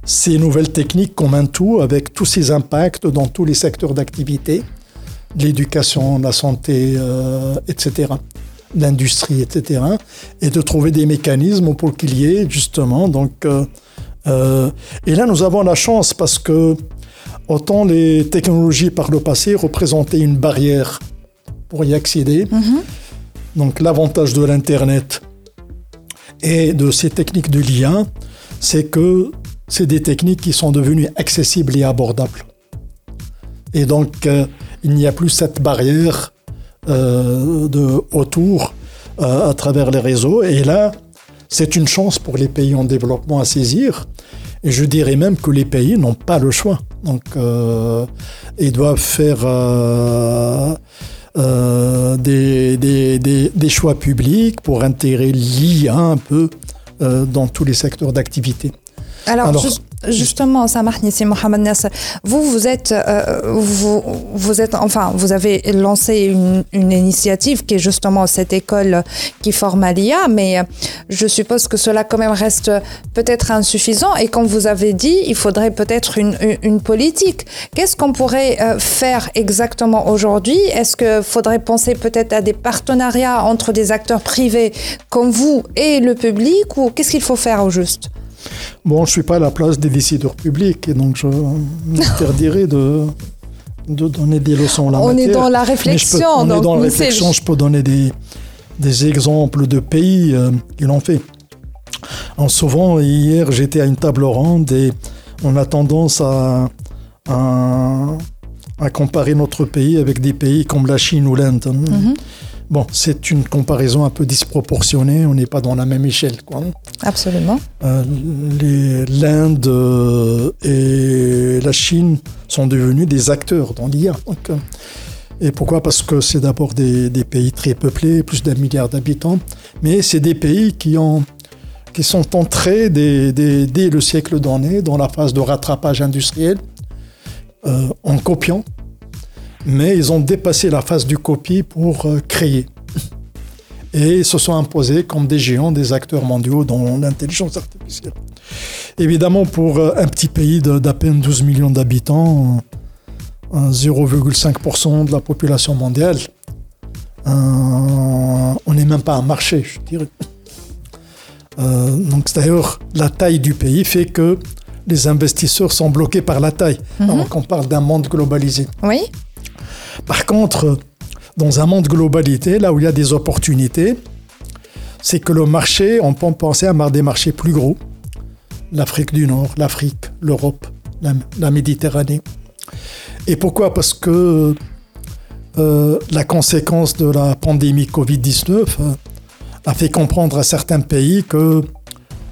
ces nouvelles techniques comme un tout, avec tous ces impacts dans tous les secteurs d'activité l'éducation, la santé, euh, etc., l'industrie, etc., et de trouver des mécanismes pour qu'il y ait justement. Donc, euh, euh, et là, nous avons la chance parce que autant les technologies par le passé représentaient une barrière pour y accéder. Mm-hmm. Donc, l'avantage de l'Internet et de ces techniques de l'IA, c'est que c'est des techniques qui sont devenues accessibles et abordables. Et donc, il n'y a plus cette barrière euh, de, autour euh, à travers les réseaux. Et là, c'est une chance pour les pays en développement à saisir. Et je dirais même que les pays n'ont pas le choix. Donc, euh, ils doivent faire euh, des, des, des, des, choix publics, pour intégrer l'IA un peu euh, dans tous les secteurs d'activité. Alors, Alors Justement, c'est Mohamed Nasser, vous, vous êtes, euh, vous, vous êtes, enfin, vous avez lancé une, une, initiative qui est justement cette école qui forme à l'IA, mais je suppose que cela quand même reste peut-être insuffisant. Et comme vous avez dit, il faudrait peut-être une, une, politique. Qu'est-ce qu'on pourrait euh, faire exactement aujourd'hui? Est-ce qu'il faudrait penser peut-être à des partenariats entre des acteurs privés comme vous et le public, ou qu'est-ce qu'il faut faire au juste? Bon, je ne suis pas à la place des décideurs publics et donc je m'interdirais de, de donner des leçons là. On est dans la réflexion. on est dans la réflexion. Je peux donner des, des exemples de pays euh, qui l'ont fait. En souvent, hier, j'étais à une table ronde et on a tendance à, à, à, comparer notre pays avec des pays comme la Chine ou l'Inde. Mm-hmm. Bon, c'est une comparaison un peu disproportionnée, on n'est pas dans la même échelle. Quoi. Absolument. Euh, L'Inde euh, et la Chine sont devenus des acteurs dans l'IA. Euh, et pourquoi? Parce que c'est d'abord des, des, pays très peuplés, plus d'un milliard d'habitants, mais c'est des pays qui, ont, qui sont entrés dès, dès, dès le siècle dernier dans la phase de rattrapage industriel, en copiant mais ils ont dépassé la phase du copie pour euh, créer. Et se sont imposés comme des géants, des acteurs mondiaux dans l'intelligence artificielle. Évidemment, pour euh, un petit pays d'à peine 12 millions d'habitants, 0,5% de la population mondiale, on n'est même pas un marché, je dirais. Euh, donc d'ailleurs, la taille du pays fait que les investisseurs sont bloqués par la taille, mhm. alors qu'on parle d'un monde globalisé. Oui. Par contre, dans un monde globalité, là où il y a des opportunités, c'est que le marché, on peut penser à des marchés plus gros. L'Afrique du Nord, l'Afrique, l'Europe, la, Méditerranée. Et pourquoi? Parce que euh, la conséquence de la pandémie Covid-19 euh, a fait comprendre à certains pays que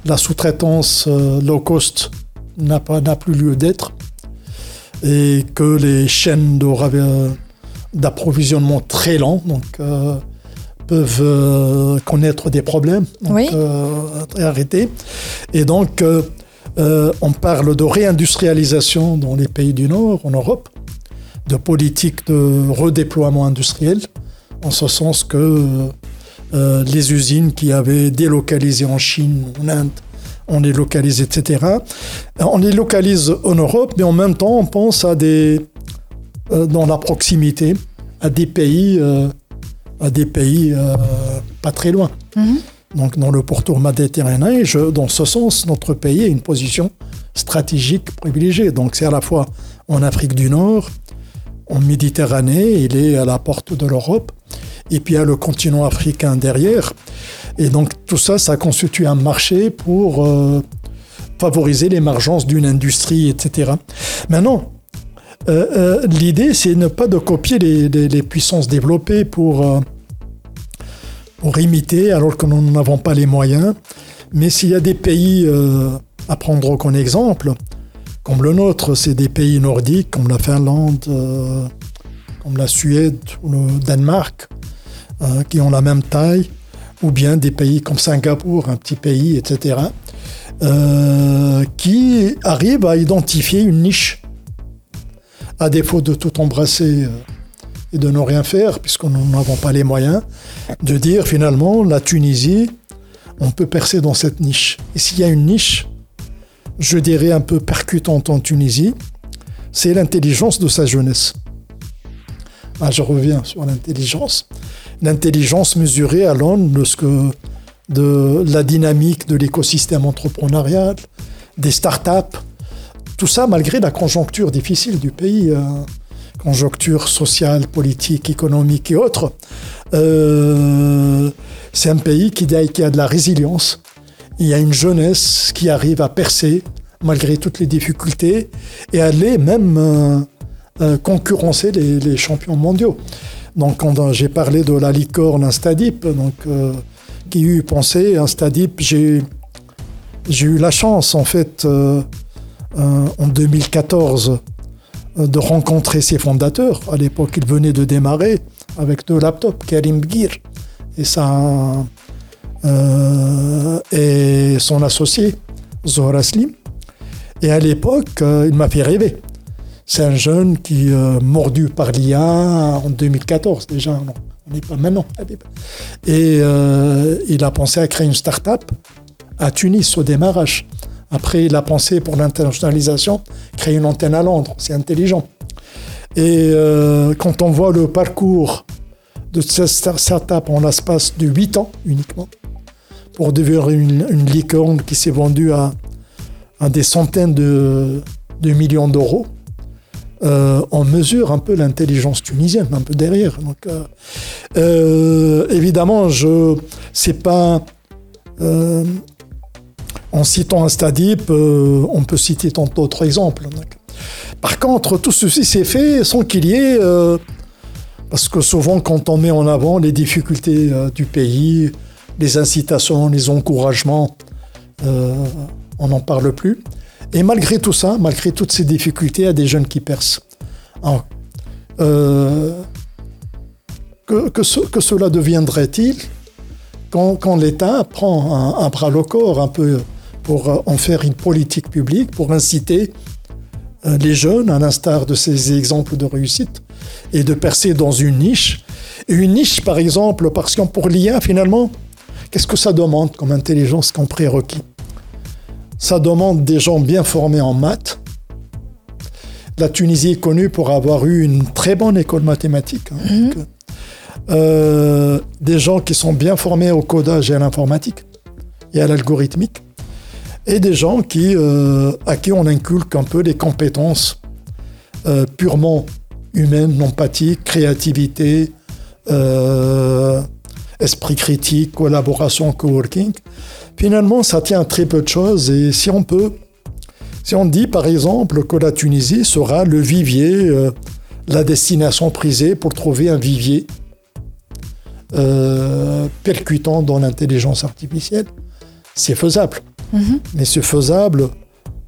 la sous-traitance euh, low cost n'a plus lieu d'être et que les chaînes de d'approvisionnement très lents, donc euh, peuvent euh, connaître des problèmes, donc, euh, arrêter. Et donc, on parle de réindustrialisation dans les pays du Nord, en Europe, de politique de redéploiement industriel, en ce sens que les usines qui avaient délocalisé en Chine, en Inde, on les localise, etc. On les localise en Europe, mais en même temps, on pense à des, dans la proximité à des pays, euh, à des pays euh, pas très loin. Mhm. Donc dans le pourtour méditerranéen, je, dans ce sens, notre pays a une position stratégique privilégiée. Donc c'est à la fois en Afrique du Nord, en Méditerranée, il est à la porte de l'Europe, et puis il y a le continent africain derrière. Et donc tout ça, ça constitue un marché pour favoriser l'émergence d'une industrie, etc. Maintenant, euh, euh, l'idée, c'est ne pas de copier les, puissances développées pour, euh, pour imiter alors que nous n'avons pas les moyens. Mais s'il y a des pays à prendre comme exemple, comme le nôtre, c'est des pays nordiques comme la Finlande, comme la Suède le Danemark, qui ont la même taille, ou bien des pays comme Singapour, un petit pays, etc., qui arrivent à identifier une niche à défaut de tout embrasser euh, et de ne rien faire, puisqu'on n'avons pas les moyens, de dire finalement, la Tunisie, on peut percer dans cette niche. Et s'il y a une niche, je dirais un peu percutante en Tunisie, c'est l'intelligence de sa jeunesse. Ah, je reviens sur l'intelligence. L'intelligence mesurée à l'aune de, de la dynamique de l'écosystème entrepreneurial, des startups, tout ça malgré la conjoncture difficile du pays, euh, conjoncture sociale, politique, économique et autres. Euh, c'est un pays qui, a de la résilience. Il y a une jeunesse qui arrive à percer malgré toutes les difficultés et aller même euh, concurrencer les, champions mondiaux. Donc, j'ai parlé de la licorne Instadip, donc qui eut pensé Instadip, j'ai j'ai eu la chance en fait euh, en 2014 euh, de rencontrer ses fondateurs. À l'époque, ils venaient de démarrer avec deux laptops, Karim Bgir et, ça, euh, et son associé, Zohra Slim. Et à l'époque, il m'a fait rêver. C'est un jeune qui est mordu par l'IA en 2014 déjà, on n'est pas maintenant. Et il a pensé à créer une start-up à Tunis au démarrage. Après, il a pensé pour l'internationalisation, créer une antenne à Londres. C'est intelligent. Et euh, quand on voit le parcours de cette startup en l'espace de 8 ans uniquement, pour devenir une, licorne qui s'est vendue à, des centaines de, millions d'euros, euh, on mesure un peu l'intelligence tunisienne, un peu derrière. Euh, évidemment, je c'est pas en citant un Stadip, on peut citer tant d'autres exemples. Par contre, tout ceci s'est fait sans qu'il y ait... Euh, parce que souvent, quand on met en avant les difficultés euh, du pays, les incitations, les encouragements, euh, on n'en parle plus. Et malgré tout ça, malgré toutes ces difficultés, il y a des jeunes qui percent. que, cela deviendrait-il quand, l'État prend un, bras le corps un peu pour en faire une politique publique, pour inciter euh, les jeunes, à l'instar de ces exemples de réussite, et de percer dans une niche. Et une niche, par exemple, parce que pour l'IA, finalement, qu'est-ce que ça demande comme intelligence, comme prérequis? Ça demande des gens bien formés en maths. La Tunisie est connue pour avoir eu une très bonne école mathématique. Hein. Mhm. Euh, des gens qui sont bien formés au codage et à l'informatique et à l'algorithmique et des gens qui, euh, à qui on inculque un peu les compétences euh, purement humaines, empathiques, créativité, euh, esprit critique, collaboration, coworking. Finalement, ça tient à très peu de choses et si on peut, si on dit par exemple que la Tunisie sera le vivier, la destination prisée pour trouver un vivier percutant dans l'intelligence artificielle, c'est faisable. Mais c'est faisable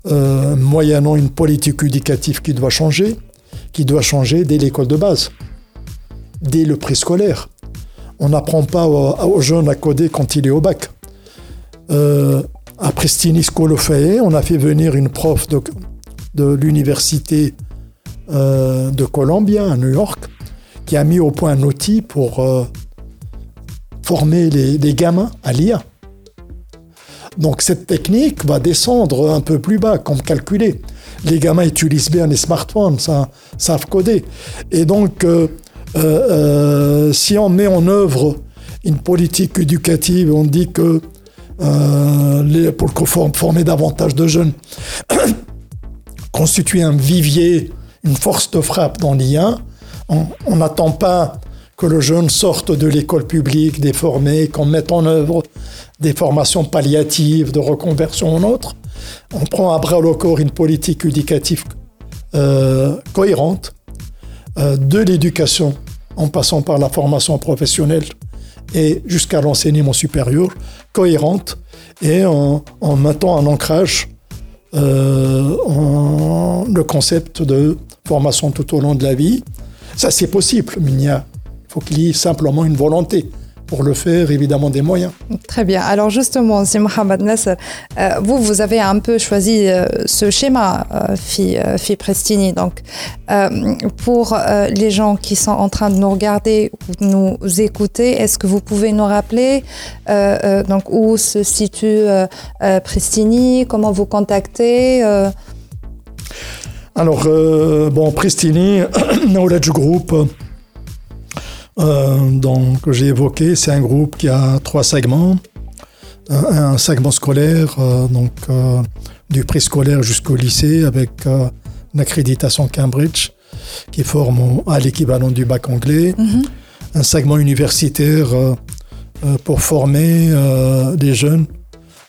euh, moyennant une politique éducative qui doit changer, qui doit changer dès l'école de base, dès le préscolaire. On n'apprend pas aux, jeunes à coder quand il est au bac. Euh, à of on a fait venir une prof de, l'université euh, de Columbia à New York, qui a mis au point un outil pour euh, former les, les gamins à lire. Donc cette technique va descendre un peu plus bas, comme calculer. Les gamins utilisent bien les smartphones, ça, savent coder. Et donc, euh, euh, euh, si on met en œuvre une politique éducative, on dit que pour former davantage de jeunes, constituer un vivier, une force de frappe dans l'IA, on n'attend pas que le jeune sorte de l'école publique déformée, qu'on mette en œuvre des formations palliatives, de reconversion en autre. On prend à bras le corps une politique éducative euh, cohérente euh, de l'éducation en passant par la formation professionnelle et jusqu'à l'enseignement supérieur, cohérente et en, mettant un ancrage euh, en le concept de formation tout au long de la vie. Ça, c'est possible, mais faut qu'il y ait simplement une volonté pour le faire, évidemment, des moyens. Très bien. Alors justement, c'est Mohamed Nasser, euh, vous, vous avez un peu choisi euh, ce schéma, euh, Fi, Prestini. Donc, pour les gens qui sont en train de nous regarder ou nous écouter, est-ce que vous pouvez nous rappeler donc, où se situe Prestini, comment vous contactez Alors, bon, Prestini, Knowledge Group, euh, donc, que j'ai évoqué, c'est un groupe qui a trois segments. Un, segment scolaire, euh, donc euh, du préscolaire jusqu'au lycée, avec une accréditation Cambridge qui forme à l'équivalent du bac anglais. Mhm. Un segment universitaire pour former des jeunes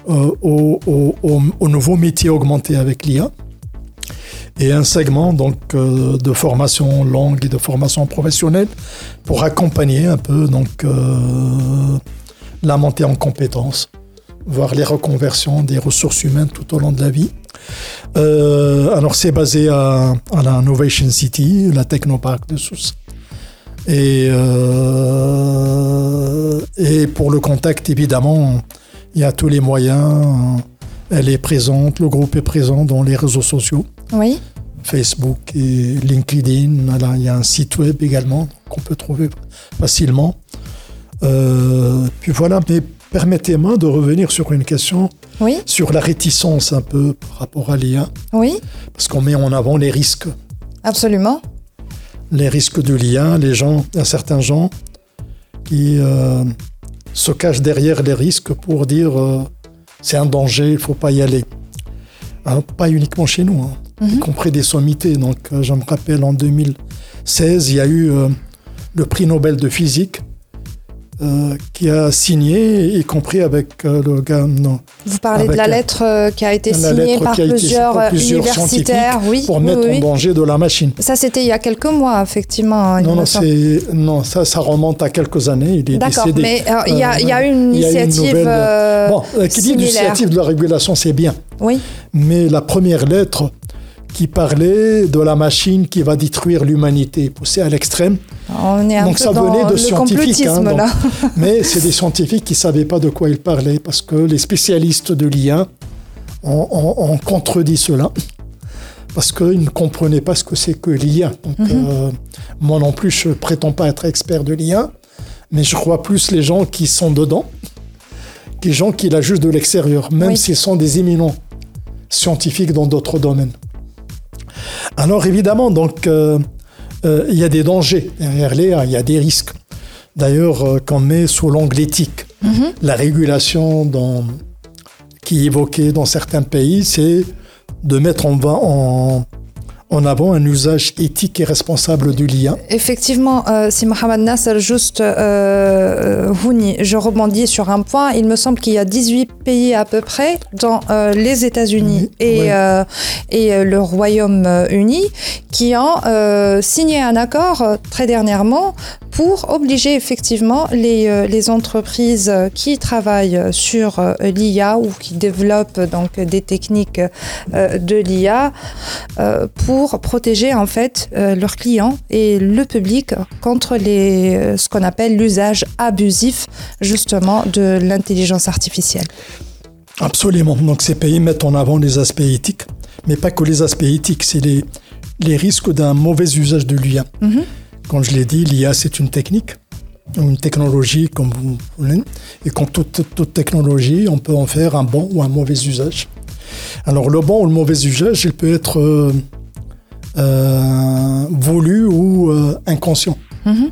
au, au, au, nouveau métier augmenté avec l'IA et un segment donc euh, de formation longue et de formation professionnelle pour accompagner un peu donc euh, la montée en compétences, voire les reconversions des ressources humaines tout au long de la vie. Euh, alors c'est basé à, la Innovation City, la Technopark de Sousse, Et, et pour le contact, évidemment, il y a tous les moyens. Elle est présente, le groupe est présent dans les réseaux sociaux. Oui. Facebook et LinkedIn. Voilà, il y a un site web également qu'on peut trouver facilement. Euh, puis voilà, mais permettez-moi de revenir sur une question Oui. sur la réticence un peu par rapport à l'IA, Oui. parce qu'on met en avant les risques. Absolument. Les risques de l'IA, les gens, il y a certains gens qui euh, se cachent derrière les risques pour dire euh, c'est un danger, il faut pas y aller. Hein, pas uniquement chez nous, hein, y compris des sommités. Donc, euh, je me rappelle en 2016, il y a eu euh, le prix Nobel de physique euh, qui a signé, y compris avec euh, le gars. Non, Vous parlez de la lettre euh, qui a été signée par a plusieurs, par plusieurs universitaires. Oui. pour oui, mettre oui. en danger de la machine. Ça, c'était il y a quelques mois, effectivement. il Non, non, non ça, ça remonte à quelques années. Il est D'accord, décédé. mais euh, il y, a- y a une a une initiative nouvelle- bon, qui dit l'initiative de la régulation, c'est bien. Oui, Mais la première lettre qui parlait de la machine qui va détruire l'humanité, poussée à l'extrême. on est un Donc peu ça dans venait de scientifiques. hein, donc. là. mais c'est des scientifiques qui ne savaient pas de quoi ils parlaient parce que les spécialistes de l'IA ont, ont- ont contredit cela parce qu'ils ne comprenaient pas ce que c'est que l'IA. Donc, Mhm. euh, moi non plus, je ne prétends pas être expert de l'IA, mais je crois plus les gens qui sont dedans que les gens qui la jugent de l'extérieur, même Oui. s'ils sont des éminents scientifiques dans d'autres domaines. Alors évidemment, donc, euh, euh, il y a des dangers derrière l'IA, il y a des risques. D'ailleurs, euh, qu'on met sous l'angle éthique. La régulation dans- qui est évoquée dans certains pays, c'est de mettre en, en- en avant un usage éthique et responsable de l'IA. Effectivement, euh, si Mohamed Nasser, juste, euh, euh, Houni, je rebondis sur un point. Il me semble qu'il y a 18 pays à peu près, dans euh, les États-Unis et, ouais. et le Royaume-Uni, qui ont signé un accord très dernièrement pour obliger effectivement les, les entreprises qui travaillent sur l'IA ou qui développent donc des techniques de l'IA euh, pour protéger en fait euh, leurs clients et le public contre les, euh, ce qu'on appelle l'usage abusif justement de l'intelligence artificielle. Absolument. Donc ces pays mettent en avant les aspects éthiques, mais pas que les aspects éthiques, c'est les, les risques d'un mauvais usage de l'IA. Mhm. Comme je l'ai dit, l'IA c'est une technique, une technologie comme vous voulez, et comme toute, toute technologie, on peut en faire un bon ou un mauvais usage. Alors le bon ou le mauvais usage, il peut être euh, euh, voulu ou euh, inconscient. Mhm.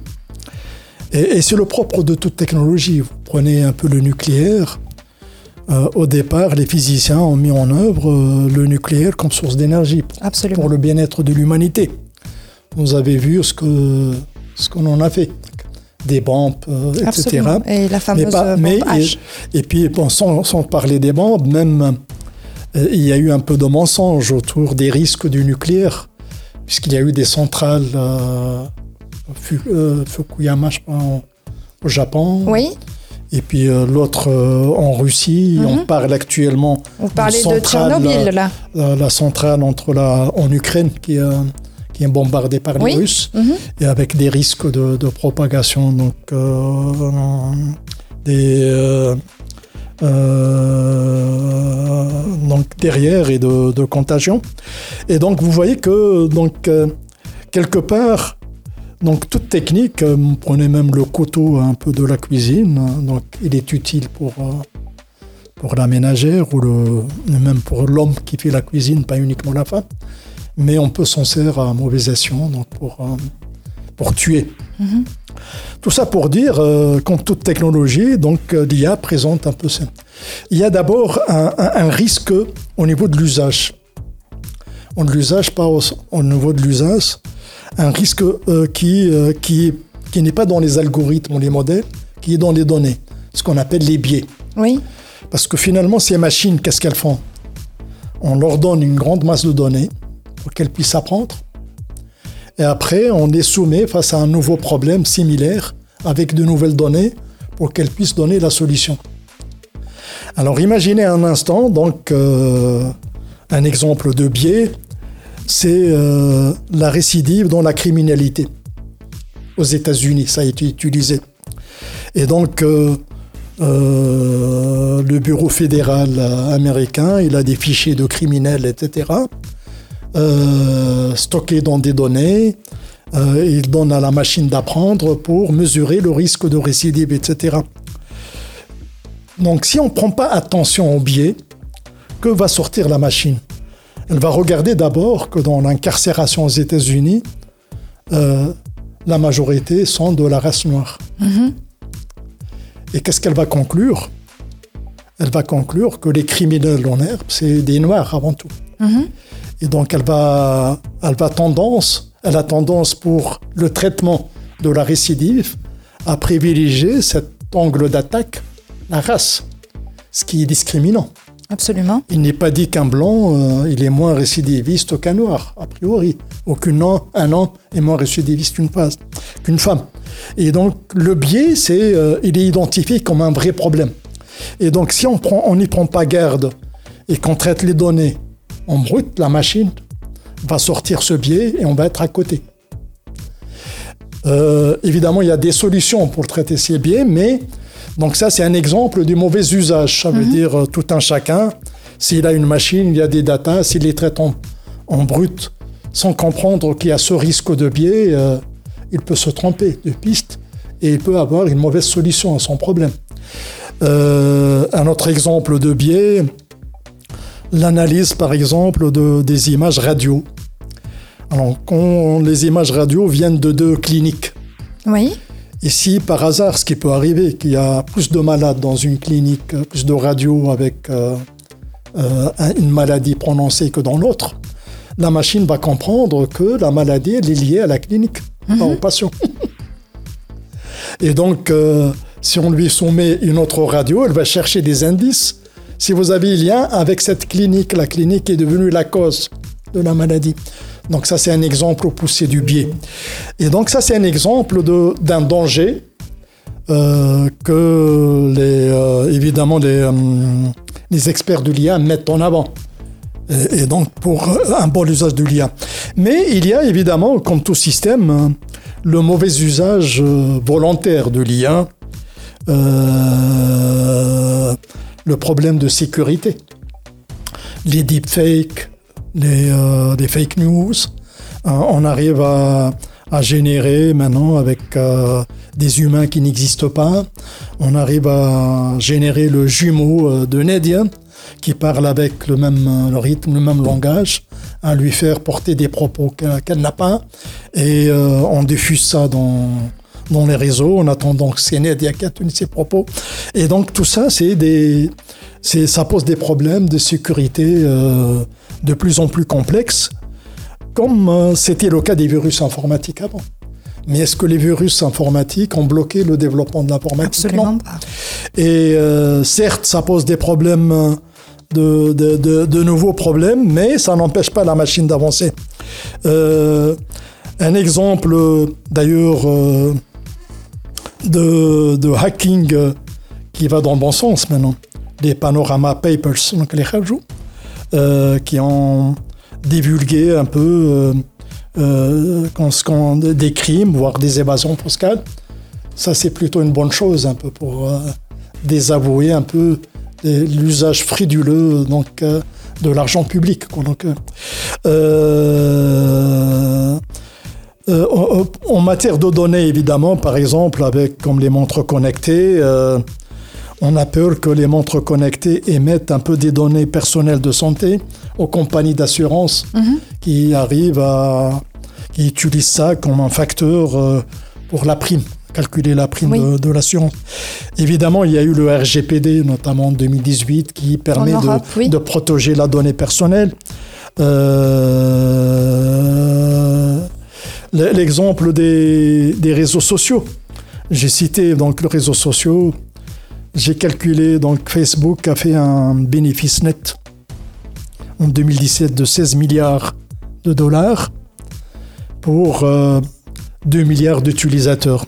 Et, et c'est le propre de toute technologie. Vous prenez un peu le nucléaire. Euh, au départ, les physiciens ont mis en œuvre euh, le nucléaire comme source d'énergie pour, le bien-être de l'humanité. Vous avez vu ce que ce qu'on en a fait, des bombes, euh, etc. Et la fameuse Mais pas- bombe mais- H. Et puis, bon, sans, sans parler des bombes, même il y a eu un peu de mensonge autour des risques du nucléaire, puisqu'il y a eu des centrales euh, euh, Fukuyama, je crois, en- au Japon, Oui, et puis euh, l'autre euh, en Russie. Mhm. On parle actuellement vous parlez de centrale, Tchernobyl là. la, la centrale entre la, en Ukraine qui, est, euh, qui est bombardée par les. Russes Mhm. et avec des risques de, de propagation donc des donc derrière et de, contagion. Et donc vous voyez que donc euh, quelque part donc toute technique euh, prenez même le couteau un peu de la cuisine hein, donc il est utile pour euh, pour la ménagère ou le même pour l'homme qui fait la cuisine pas uniquement la femme. Mais on peut s'en servir à mauvais escient donc pour euh, pour tuer. Tout ça pour dire, euh, comme toute technologie, donc euh, l'IA présente un peu ça. Il y a d'abord un, un- un risque au niveau de l'usage. On ne l'usage pas au, au niveau de l'usage, un risque euh, qui, euh, qui, qui n'est pas dans les algorithmes ou les modèles, qui est dans les données, ce qu'on appelle les biais. Oui, Parce que finalement, ces machines, qu'est-ce qu'elles font? On leur donne une grande masse de données pour qu'elles puissent apprendre. Et après, on les soumet face à un nouveau problème similaire avec de nouvelles données pour qu'elles puissent donner la solution. Alors imaginez un instant, donc euh, un exemple de biais, c'est euh, la récidive dans la criminalité aux États-Unis, ça a été utilisé. Et donc, euh, le bureau fédéral américain, il a des fichiers de criminels, etc., stockés dans des données. il donne à la machine d'apprendre pour mesurer le risque de récidive, etc. Donc, si on ne prend pas attention au biais, que va sortir la machine? Elle va regarder d'abord que dans l'incarcération aux États-Unis, euh, la majorité sont de la race noire. Mhm. Et qu'est-ce qu'elle va conclure? Elle va conclure que les criminels en herbe, c'est des noirs avant tout. Mhm. Et donc elle va, elle va tendance, elle a tendance pour le traitement de la récidive à privilégier cet angle d'attaque, la race, ce qui est discriminant. Absolument. Il n'est pas dit qu'un blanc, euh, il est moins récidiviste qu'un noir, a priori. Aucun un an est moins récidiviste qu'une femme. Et donc, le biais, c'est, euh, il est identifié comme un vrai problème. Et donc, si on n'y prend pas garde et qu'on traite les données en brut, la machine va sortir ce biais et on va être à côté. Euh, évidemment, il y a des solutions pour traiter ces biais, mais donc ça, c'est un exemple du mauvais usage. Ça veut mhm. dire euh, tout un chacun. S'il a une machine, il y a des datas, s'il les traite en, brut, sans comprendre qu'il y a ce risque de biais, euh, il peut se tromper de piste et il peut avoir une mauvaise solution à son problème. Un autre exemple de biais, l'analyse par exemple de, des images radio. Alors, quand les images radio viennent de deux cliniques. Oui. Ici, par hasard, ce qui peut arriver, qu'il y a plus de malades dans une clinique, plus de radios avec euh, euh, une maladie prononcée que dans l'autre, la machine va comprendre que la maladie est liée à la clinique, pas mhm. au patient. Et donc, euh, si on lui soumet une autre radio, elle va chercher des indices. Si vous avez lien avec cette clinique, la clinique est devenue la cause de la maladie. Donc ça, c'est un exemple poussé du biais. Et donc ça, c'est un exemple d'un danger euh, que euh, évidemment les, euh, les, experts du lien mettent en avant. Et, donc pour un bon usage du lien. Mais il y a évidemment, comme tout système, le mauvais usage volontaire du lien, le problème de sécurité, les deepfakes, les, euh, fake news. Euh, on arrive à, générer maintenant avec euh, des humains qui n'existent pas. On arrive à générer le jumeau de Nedia qui parle avec le même le rythme, le même langage, à lui faire porter des propos qu'elle n'a pas. Et on diffuse ça dans, dans les réseaux en attendant que c'est Nedia qui a tenu ses propos. Et donc tout ça, c'est des, ça pose des problèmes de sécurité de plus en plus complexes, comme euh, c'était le cas des virus informatiques avant. Mais est-ce que les virus informatiques ont bloqué le développement de l'informatique? Absolument pas. Et euh, certes, ça pose des problèmes, de, de, nouveaux problèmes, mais ça n'empêche pas la machine d'avancer. Euh, un exemple, d'ailleurs, de, hacking qui va dans le bon sens maintenant. Les Panorama Papers, donc les rajouts. Euh, qui ont divulgué un peu euh, euh, des crimes, voire des évasions fiscales. Ça, c'est plutôt une bonne chose, un peu pour désavouer un peu l'usage friduleux donc, de l'argent public. Donc, en matière de données, évidemment, par exemple, avec comme les montres connectées, on a peur que les montres connectées émettent un peu des données personnelles de santé aux compagnies d'assurance mhm. qui arrivent à qui utilisent ça comme un facteur euh, pour la prime, calculer la prime de, l'assurance. Évidemment, il y a eu le RGPD, notamment en 2018, qui permet de, protéger la donnée personnelle. Euh, l'exemple des, réseaux sociaux. J'ai cité donc les réseaux sociaux j'ai calculé, donc Facebook a fait un bénéfice net en 2017 de 16 milliards de dollars pour 2 euh, milliards d'utilisateurs.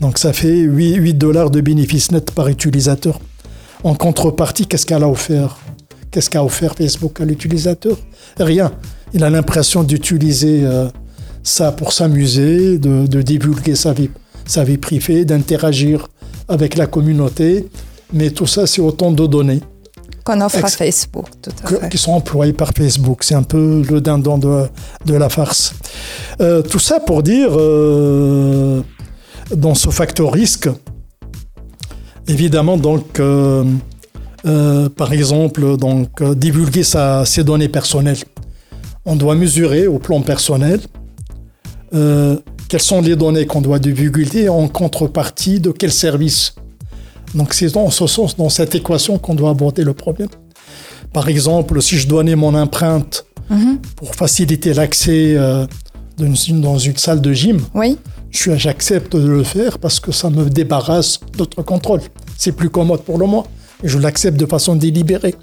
Donc ça fait 8, 8 dollars de bénéfice net par utilisateur. En contrepartie, qu'est-ce qu'elle a offert? Qu'est-ce qu'a offert Facebook à l'utilisateur? Rien. Il a l'impression d'utiliser euh, ça pour s'amuser, de, de, divulguer sa vie, sa vie privée, d'interagir avec la communauté. Mais tout ça, c'est autant de données. Qu'on offre à Facebook, tout à fait. Qui sont employés par Facebook. C'est un peu le dindon de, de la farce. Euh, tout ça pour dire, euh, dans ce facteur risque, évidemment, donc, euh, par exemple, donc, divulguer sa, ses données personnelles. On doit mesurer au plan personnel quelles sont les données qu'on doit divulguer en contrepartie de quel service. Donc c'est dans ce sens, dans cette équation qu'on doit aborder le problème. Par exemple, si je donnais mon empreinte mhm. pour faciliter l'accès dans une salle de gym, oui. j'accepte de le faire parce que ça me débarrasse d'autres contrôles. C'est plus commode pour le moi et je l'accepte de façon délibérée.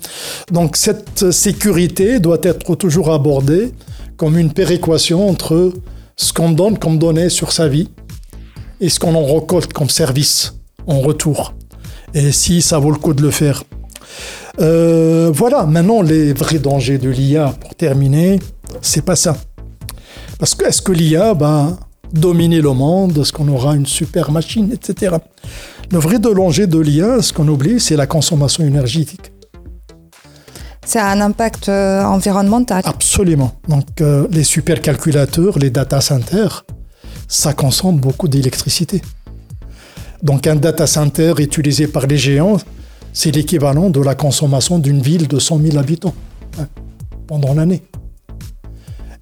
Donc cette sécurité doit être toujours abordée comme une péréquation entre ce qu'on donne comme données sur sa vie et ce qu'on en récolte comme service en retour. Et si ça vaut le coup de le faire. Euh, voilà, maintenant les vrais dangers de l'IA, pour terminer, c'est pas ça. Parce que est-ce que l'IA va dominer le monde Est-ce qu'on aura une super machine, etc. Le vrai danger de l'IA, ce qu'on oublie, c'est la consommation énergétique. C'est un impact euh, environnemental. Absolument. Donc euh, les supercalculateurs, les data centers, ça consomme beaucoup d'électricité. Donc un data center utilisé par les géants, c'est l'équivalent de la consommation d'une ville de 100 000 habitants hein, pendant l'année.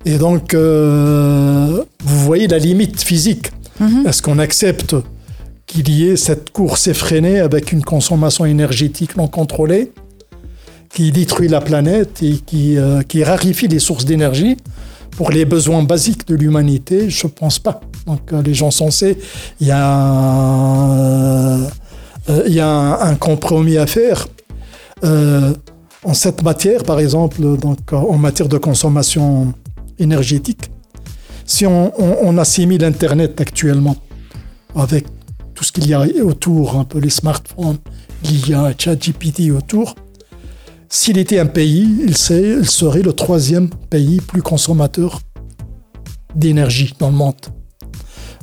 Et donc, euh, vous voyez la limite physique. Mhm. Est-ce qu'on accepte qu'il y ait cette course effrénée avec une consommation énergétique non contrôlée? Qui détruit la planète et qui, euh, qui rarifie les sources d'énergie pour les besoins basiques de l'humanité Je ne pense pas. Donc, euh, les gens sensés, il y a, il y a un, compromis à faire. en cette matière, par exemple, donc, en matière de consommation énergétique. Si on, assimile Internet actuellement avec tout ce qu'il y a autour, un peu les smartphones, l'IA, ChatGPT autour, s'il était un pays, il, serait le troisième pays plus consommateur d'énergie dans le monde,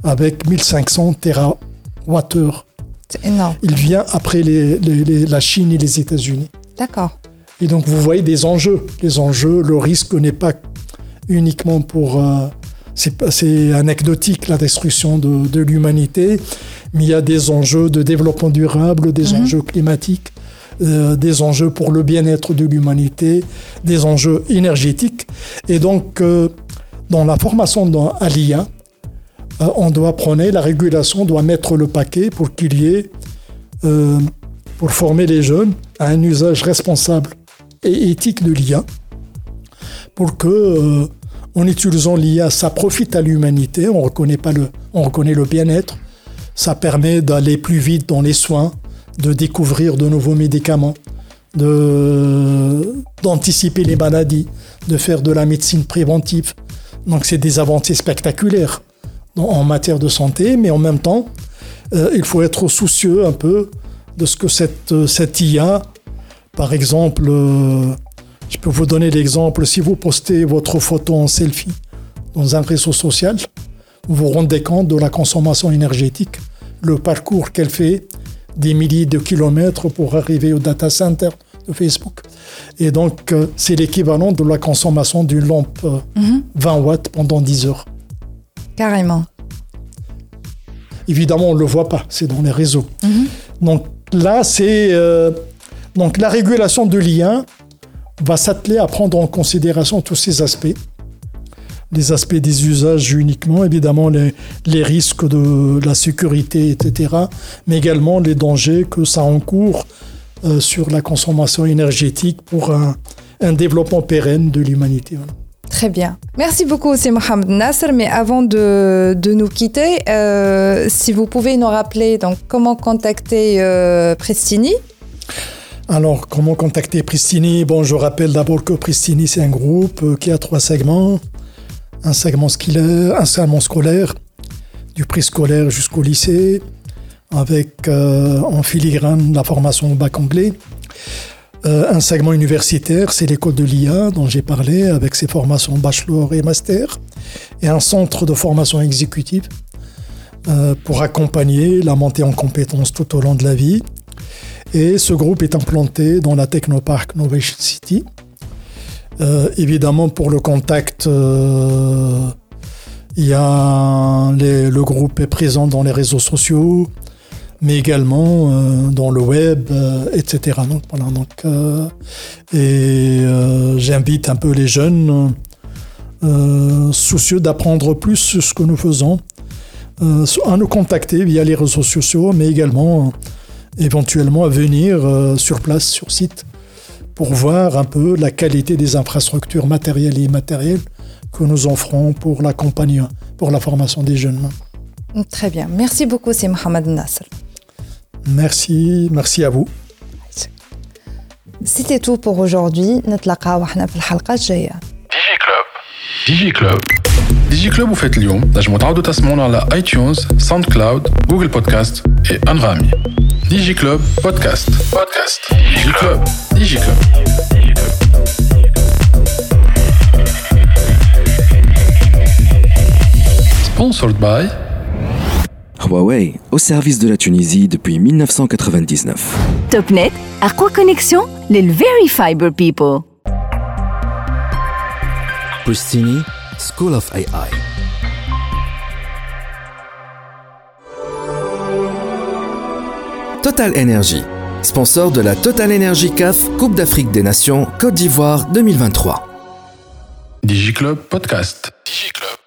avec 1500 TWh. C'est énorme. Il vient après la Chine et les États-Unis. D'accord. Et donc vous voyez des enjeux. Les enjeux, le risque n'est pas uniquement pour... Euh, c'est anecdotique la destruction de, l'humanité, mais il y a des enjeux de développement durable, des mhm. enjeux climatiques, euh, des enjeux pour le bien-être de l'humanité, des enjeux énergétiques. Et donc, euh, dans la formation à l'IA, on doit prendre, la régulation doit mettre le paquet pour qu'il y ait, pour former les jeunes à un usage responsable et éthique de l'IA, pour que en utilisant l'IA, ça profite à l'humanité, on on reconnaît le bien-être, ça permet d'aller plus vite dans les soins, de découvrir de nouveaux médicaments, d'anticiper les maladies, de faire de la médecine préventive. Donc c'est des avancées spectaculaires en matière de santé, mais en même temps, euh, il faut être soucieux un peu de ce que cette, cette IA, par exemple, euh, je peux vous donner l'exemple, si vous postez votre photo en selfie dans un réseau social, vous vous rendez compte de la consommation énergétique, le parcours qu'elle fait, des milliers de kilomètres pour arriver au data center de Facebook. Et donc, euh, c'est l'équivalent de la consommation d'une lampe 20 euh, mhm. watts pendant 10 heures. Carrément. Évidemment, on ne le voit pas, c'est dans les réseaux. Mhm. Donc là, c'est euh, donc la régulation de l'IA va s'atteler à prendre en considération tous ces aspects. Les aspects des usages uniquement, évidemment les, les risques de la sécurité, etc., mais également les dangers que ça encourt euh, sur la consommation énergétique pour un, un développement pérenne de l'humanité. Très bien. Merci beaucoup, c'est Mohamed Nasser. Mais avant de, de nous quitter, euh, si vous pouvez nous rappeler donc, comment contacter euh, Prestini? Alors, comment contacter Pristini Bon, je rappelle d'abord que Pristini, c'est un groupe euh, qui a trois segments. Un segment scolaire, un segment scolaire du préscolaire jusqu'au lycée, avec euh, en filigrane la formation au bac anglais. Euh, un segment universitaire, c'est l'école de l'IA dont j'ai parlé, avec ses formations bachelor et master. et un centre de formation exécutive euh, pour accompagner la montée en compétences tout au long de la vie. Et ce groupe est implanté dans la Technopark Novation City. Euh, évidemment, pour le contact, euh, le groupe est présent dans les réseaux sociaux, mais également euh, dans le web, etc. Donc, et j'invite un peu les jeunes soucieux d'apprendre plus sur ce que nous faisons à nous contacter via les réseaux sociaux, mais également éventuellement à venir sur place, sur site, pour voir un peu la qualité des infrastructures matérielles et immatérielles que nous offrons pour l'accompagnement, pour la formation des jeunes. Très bien. Merci beaucoup, c'est Mohamed Nasser. Merci, merci à vous. C'était tout pour aujourd'hui. Nous nous retrouvons dans la prochaine DigiClub. DigiClub. كلوب ديجي كلوب وفات اليوم نجموا تعاودوا تسمعونا على اي تيونز ساوند كلاود جوجل بودكاست اي انغامي ديجي كلوب بودكاست بودكاست ديجي كلوب ديجي كلوب Sponsored by Huawei, au service de la Tunisie depuis 1999. Topnet, quoi connexion, les Very Fiber People. Pristini, School of AI. Total Energy, sponsor de la Total Energy CAF Coupe d'Afrique des Nations Côte d'Ivoire 2023. DigiClub Podcast. DigiClub.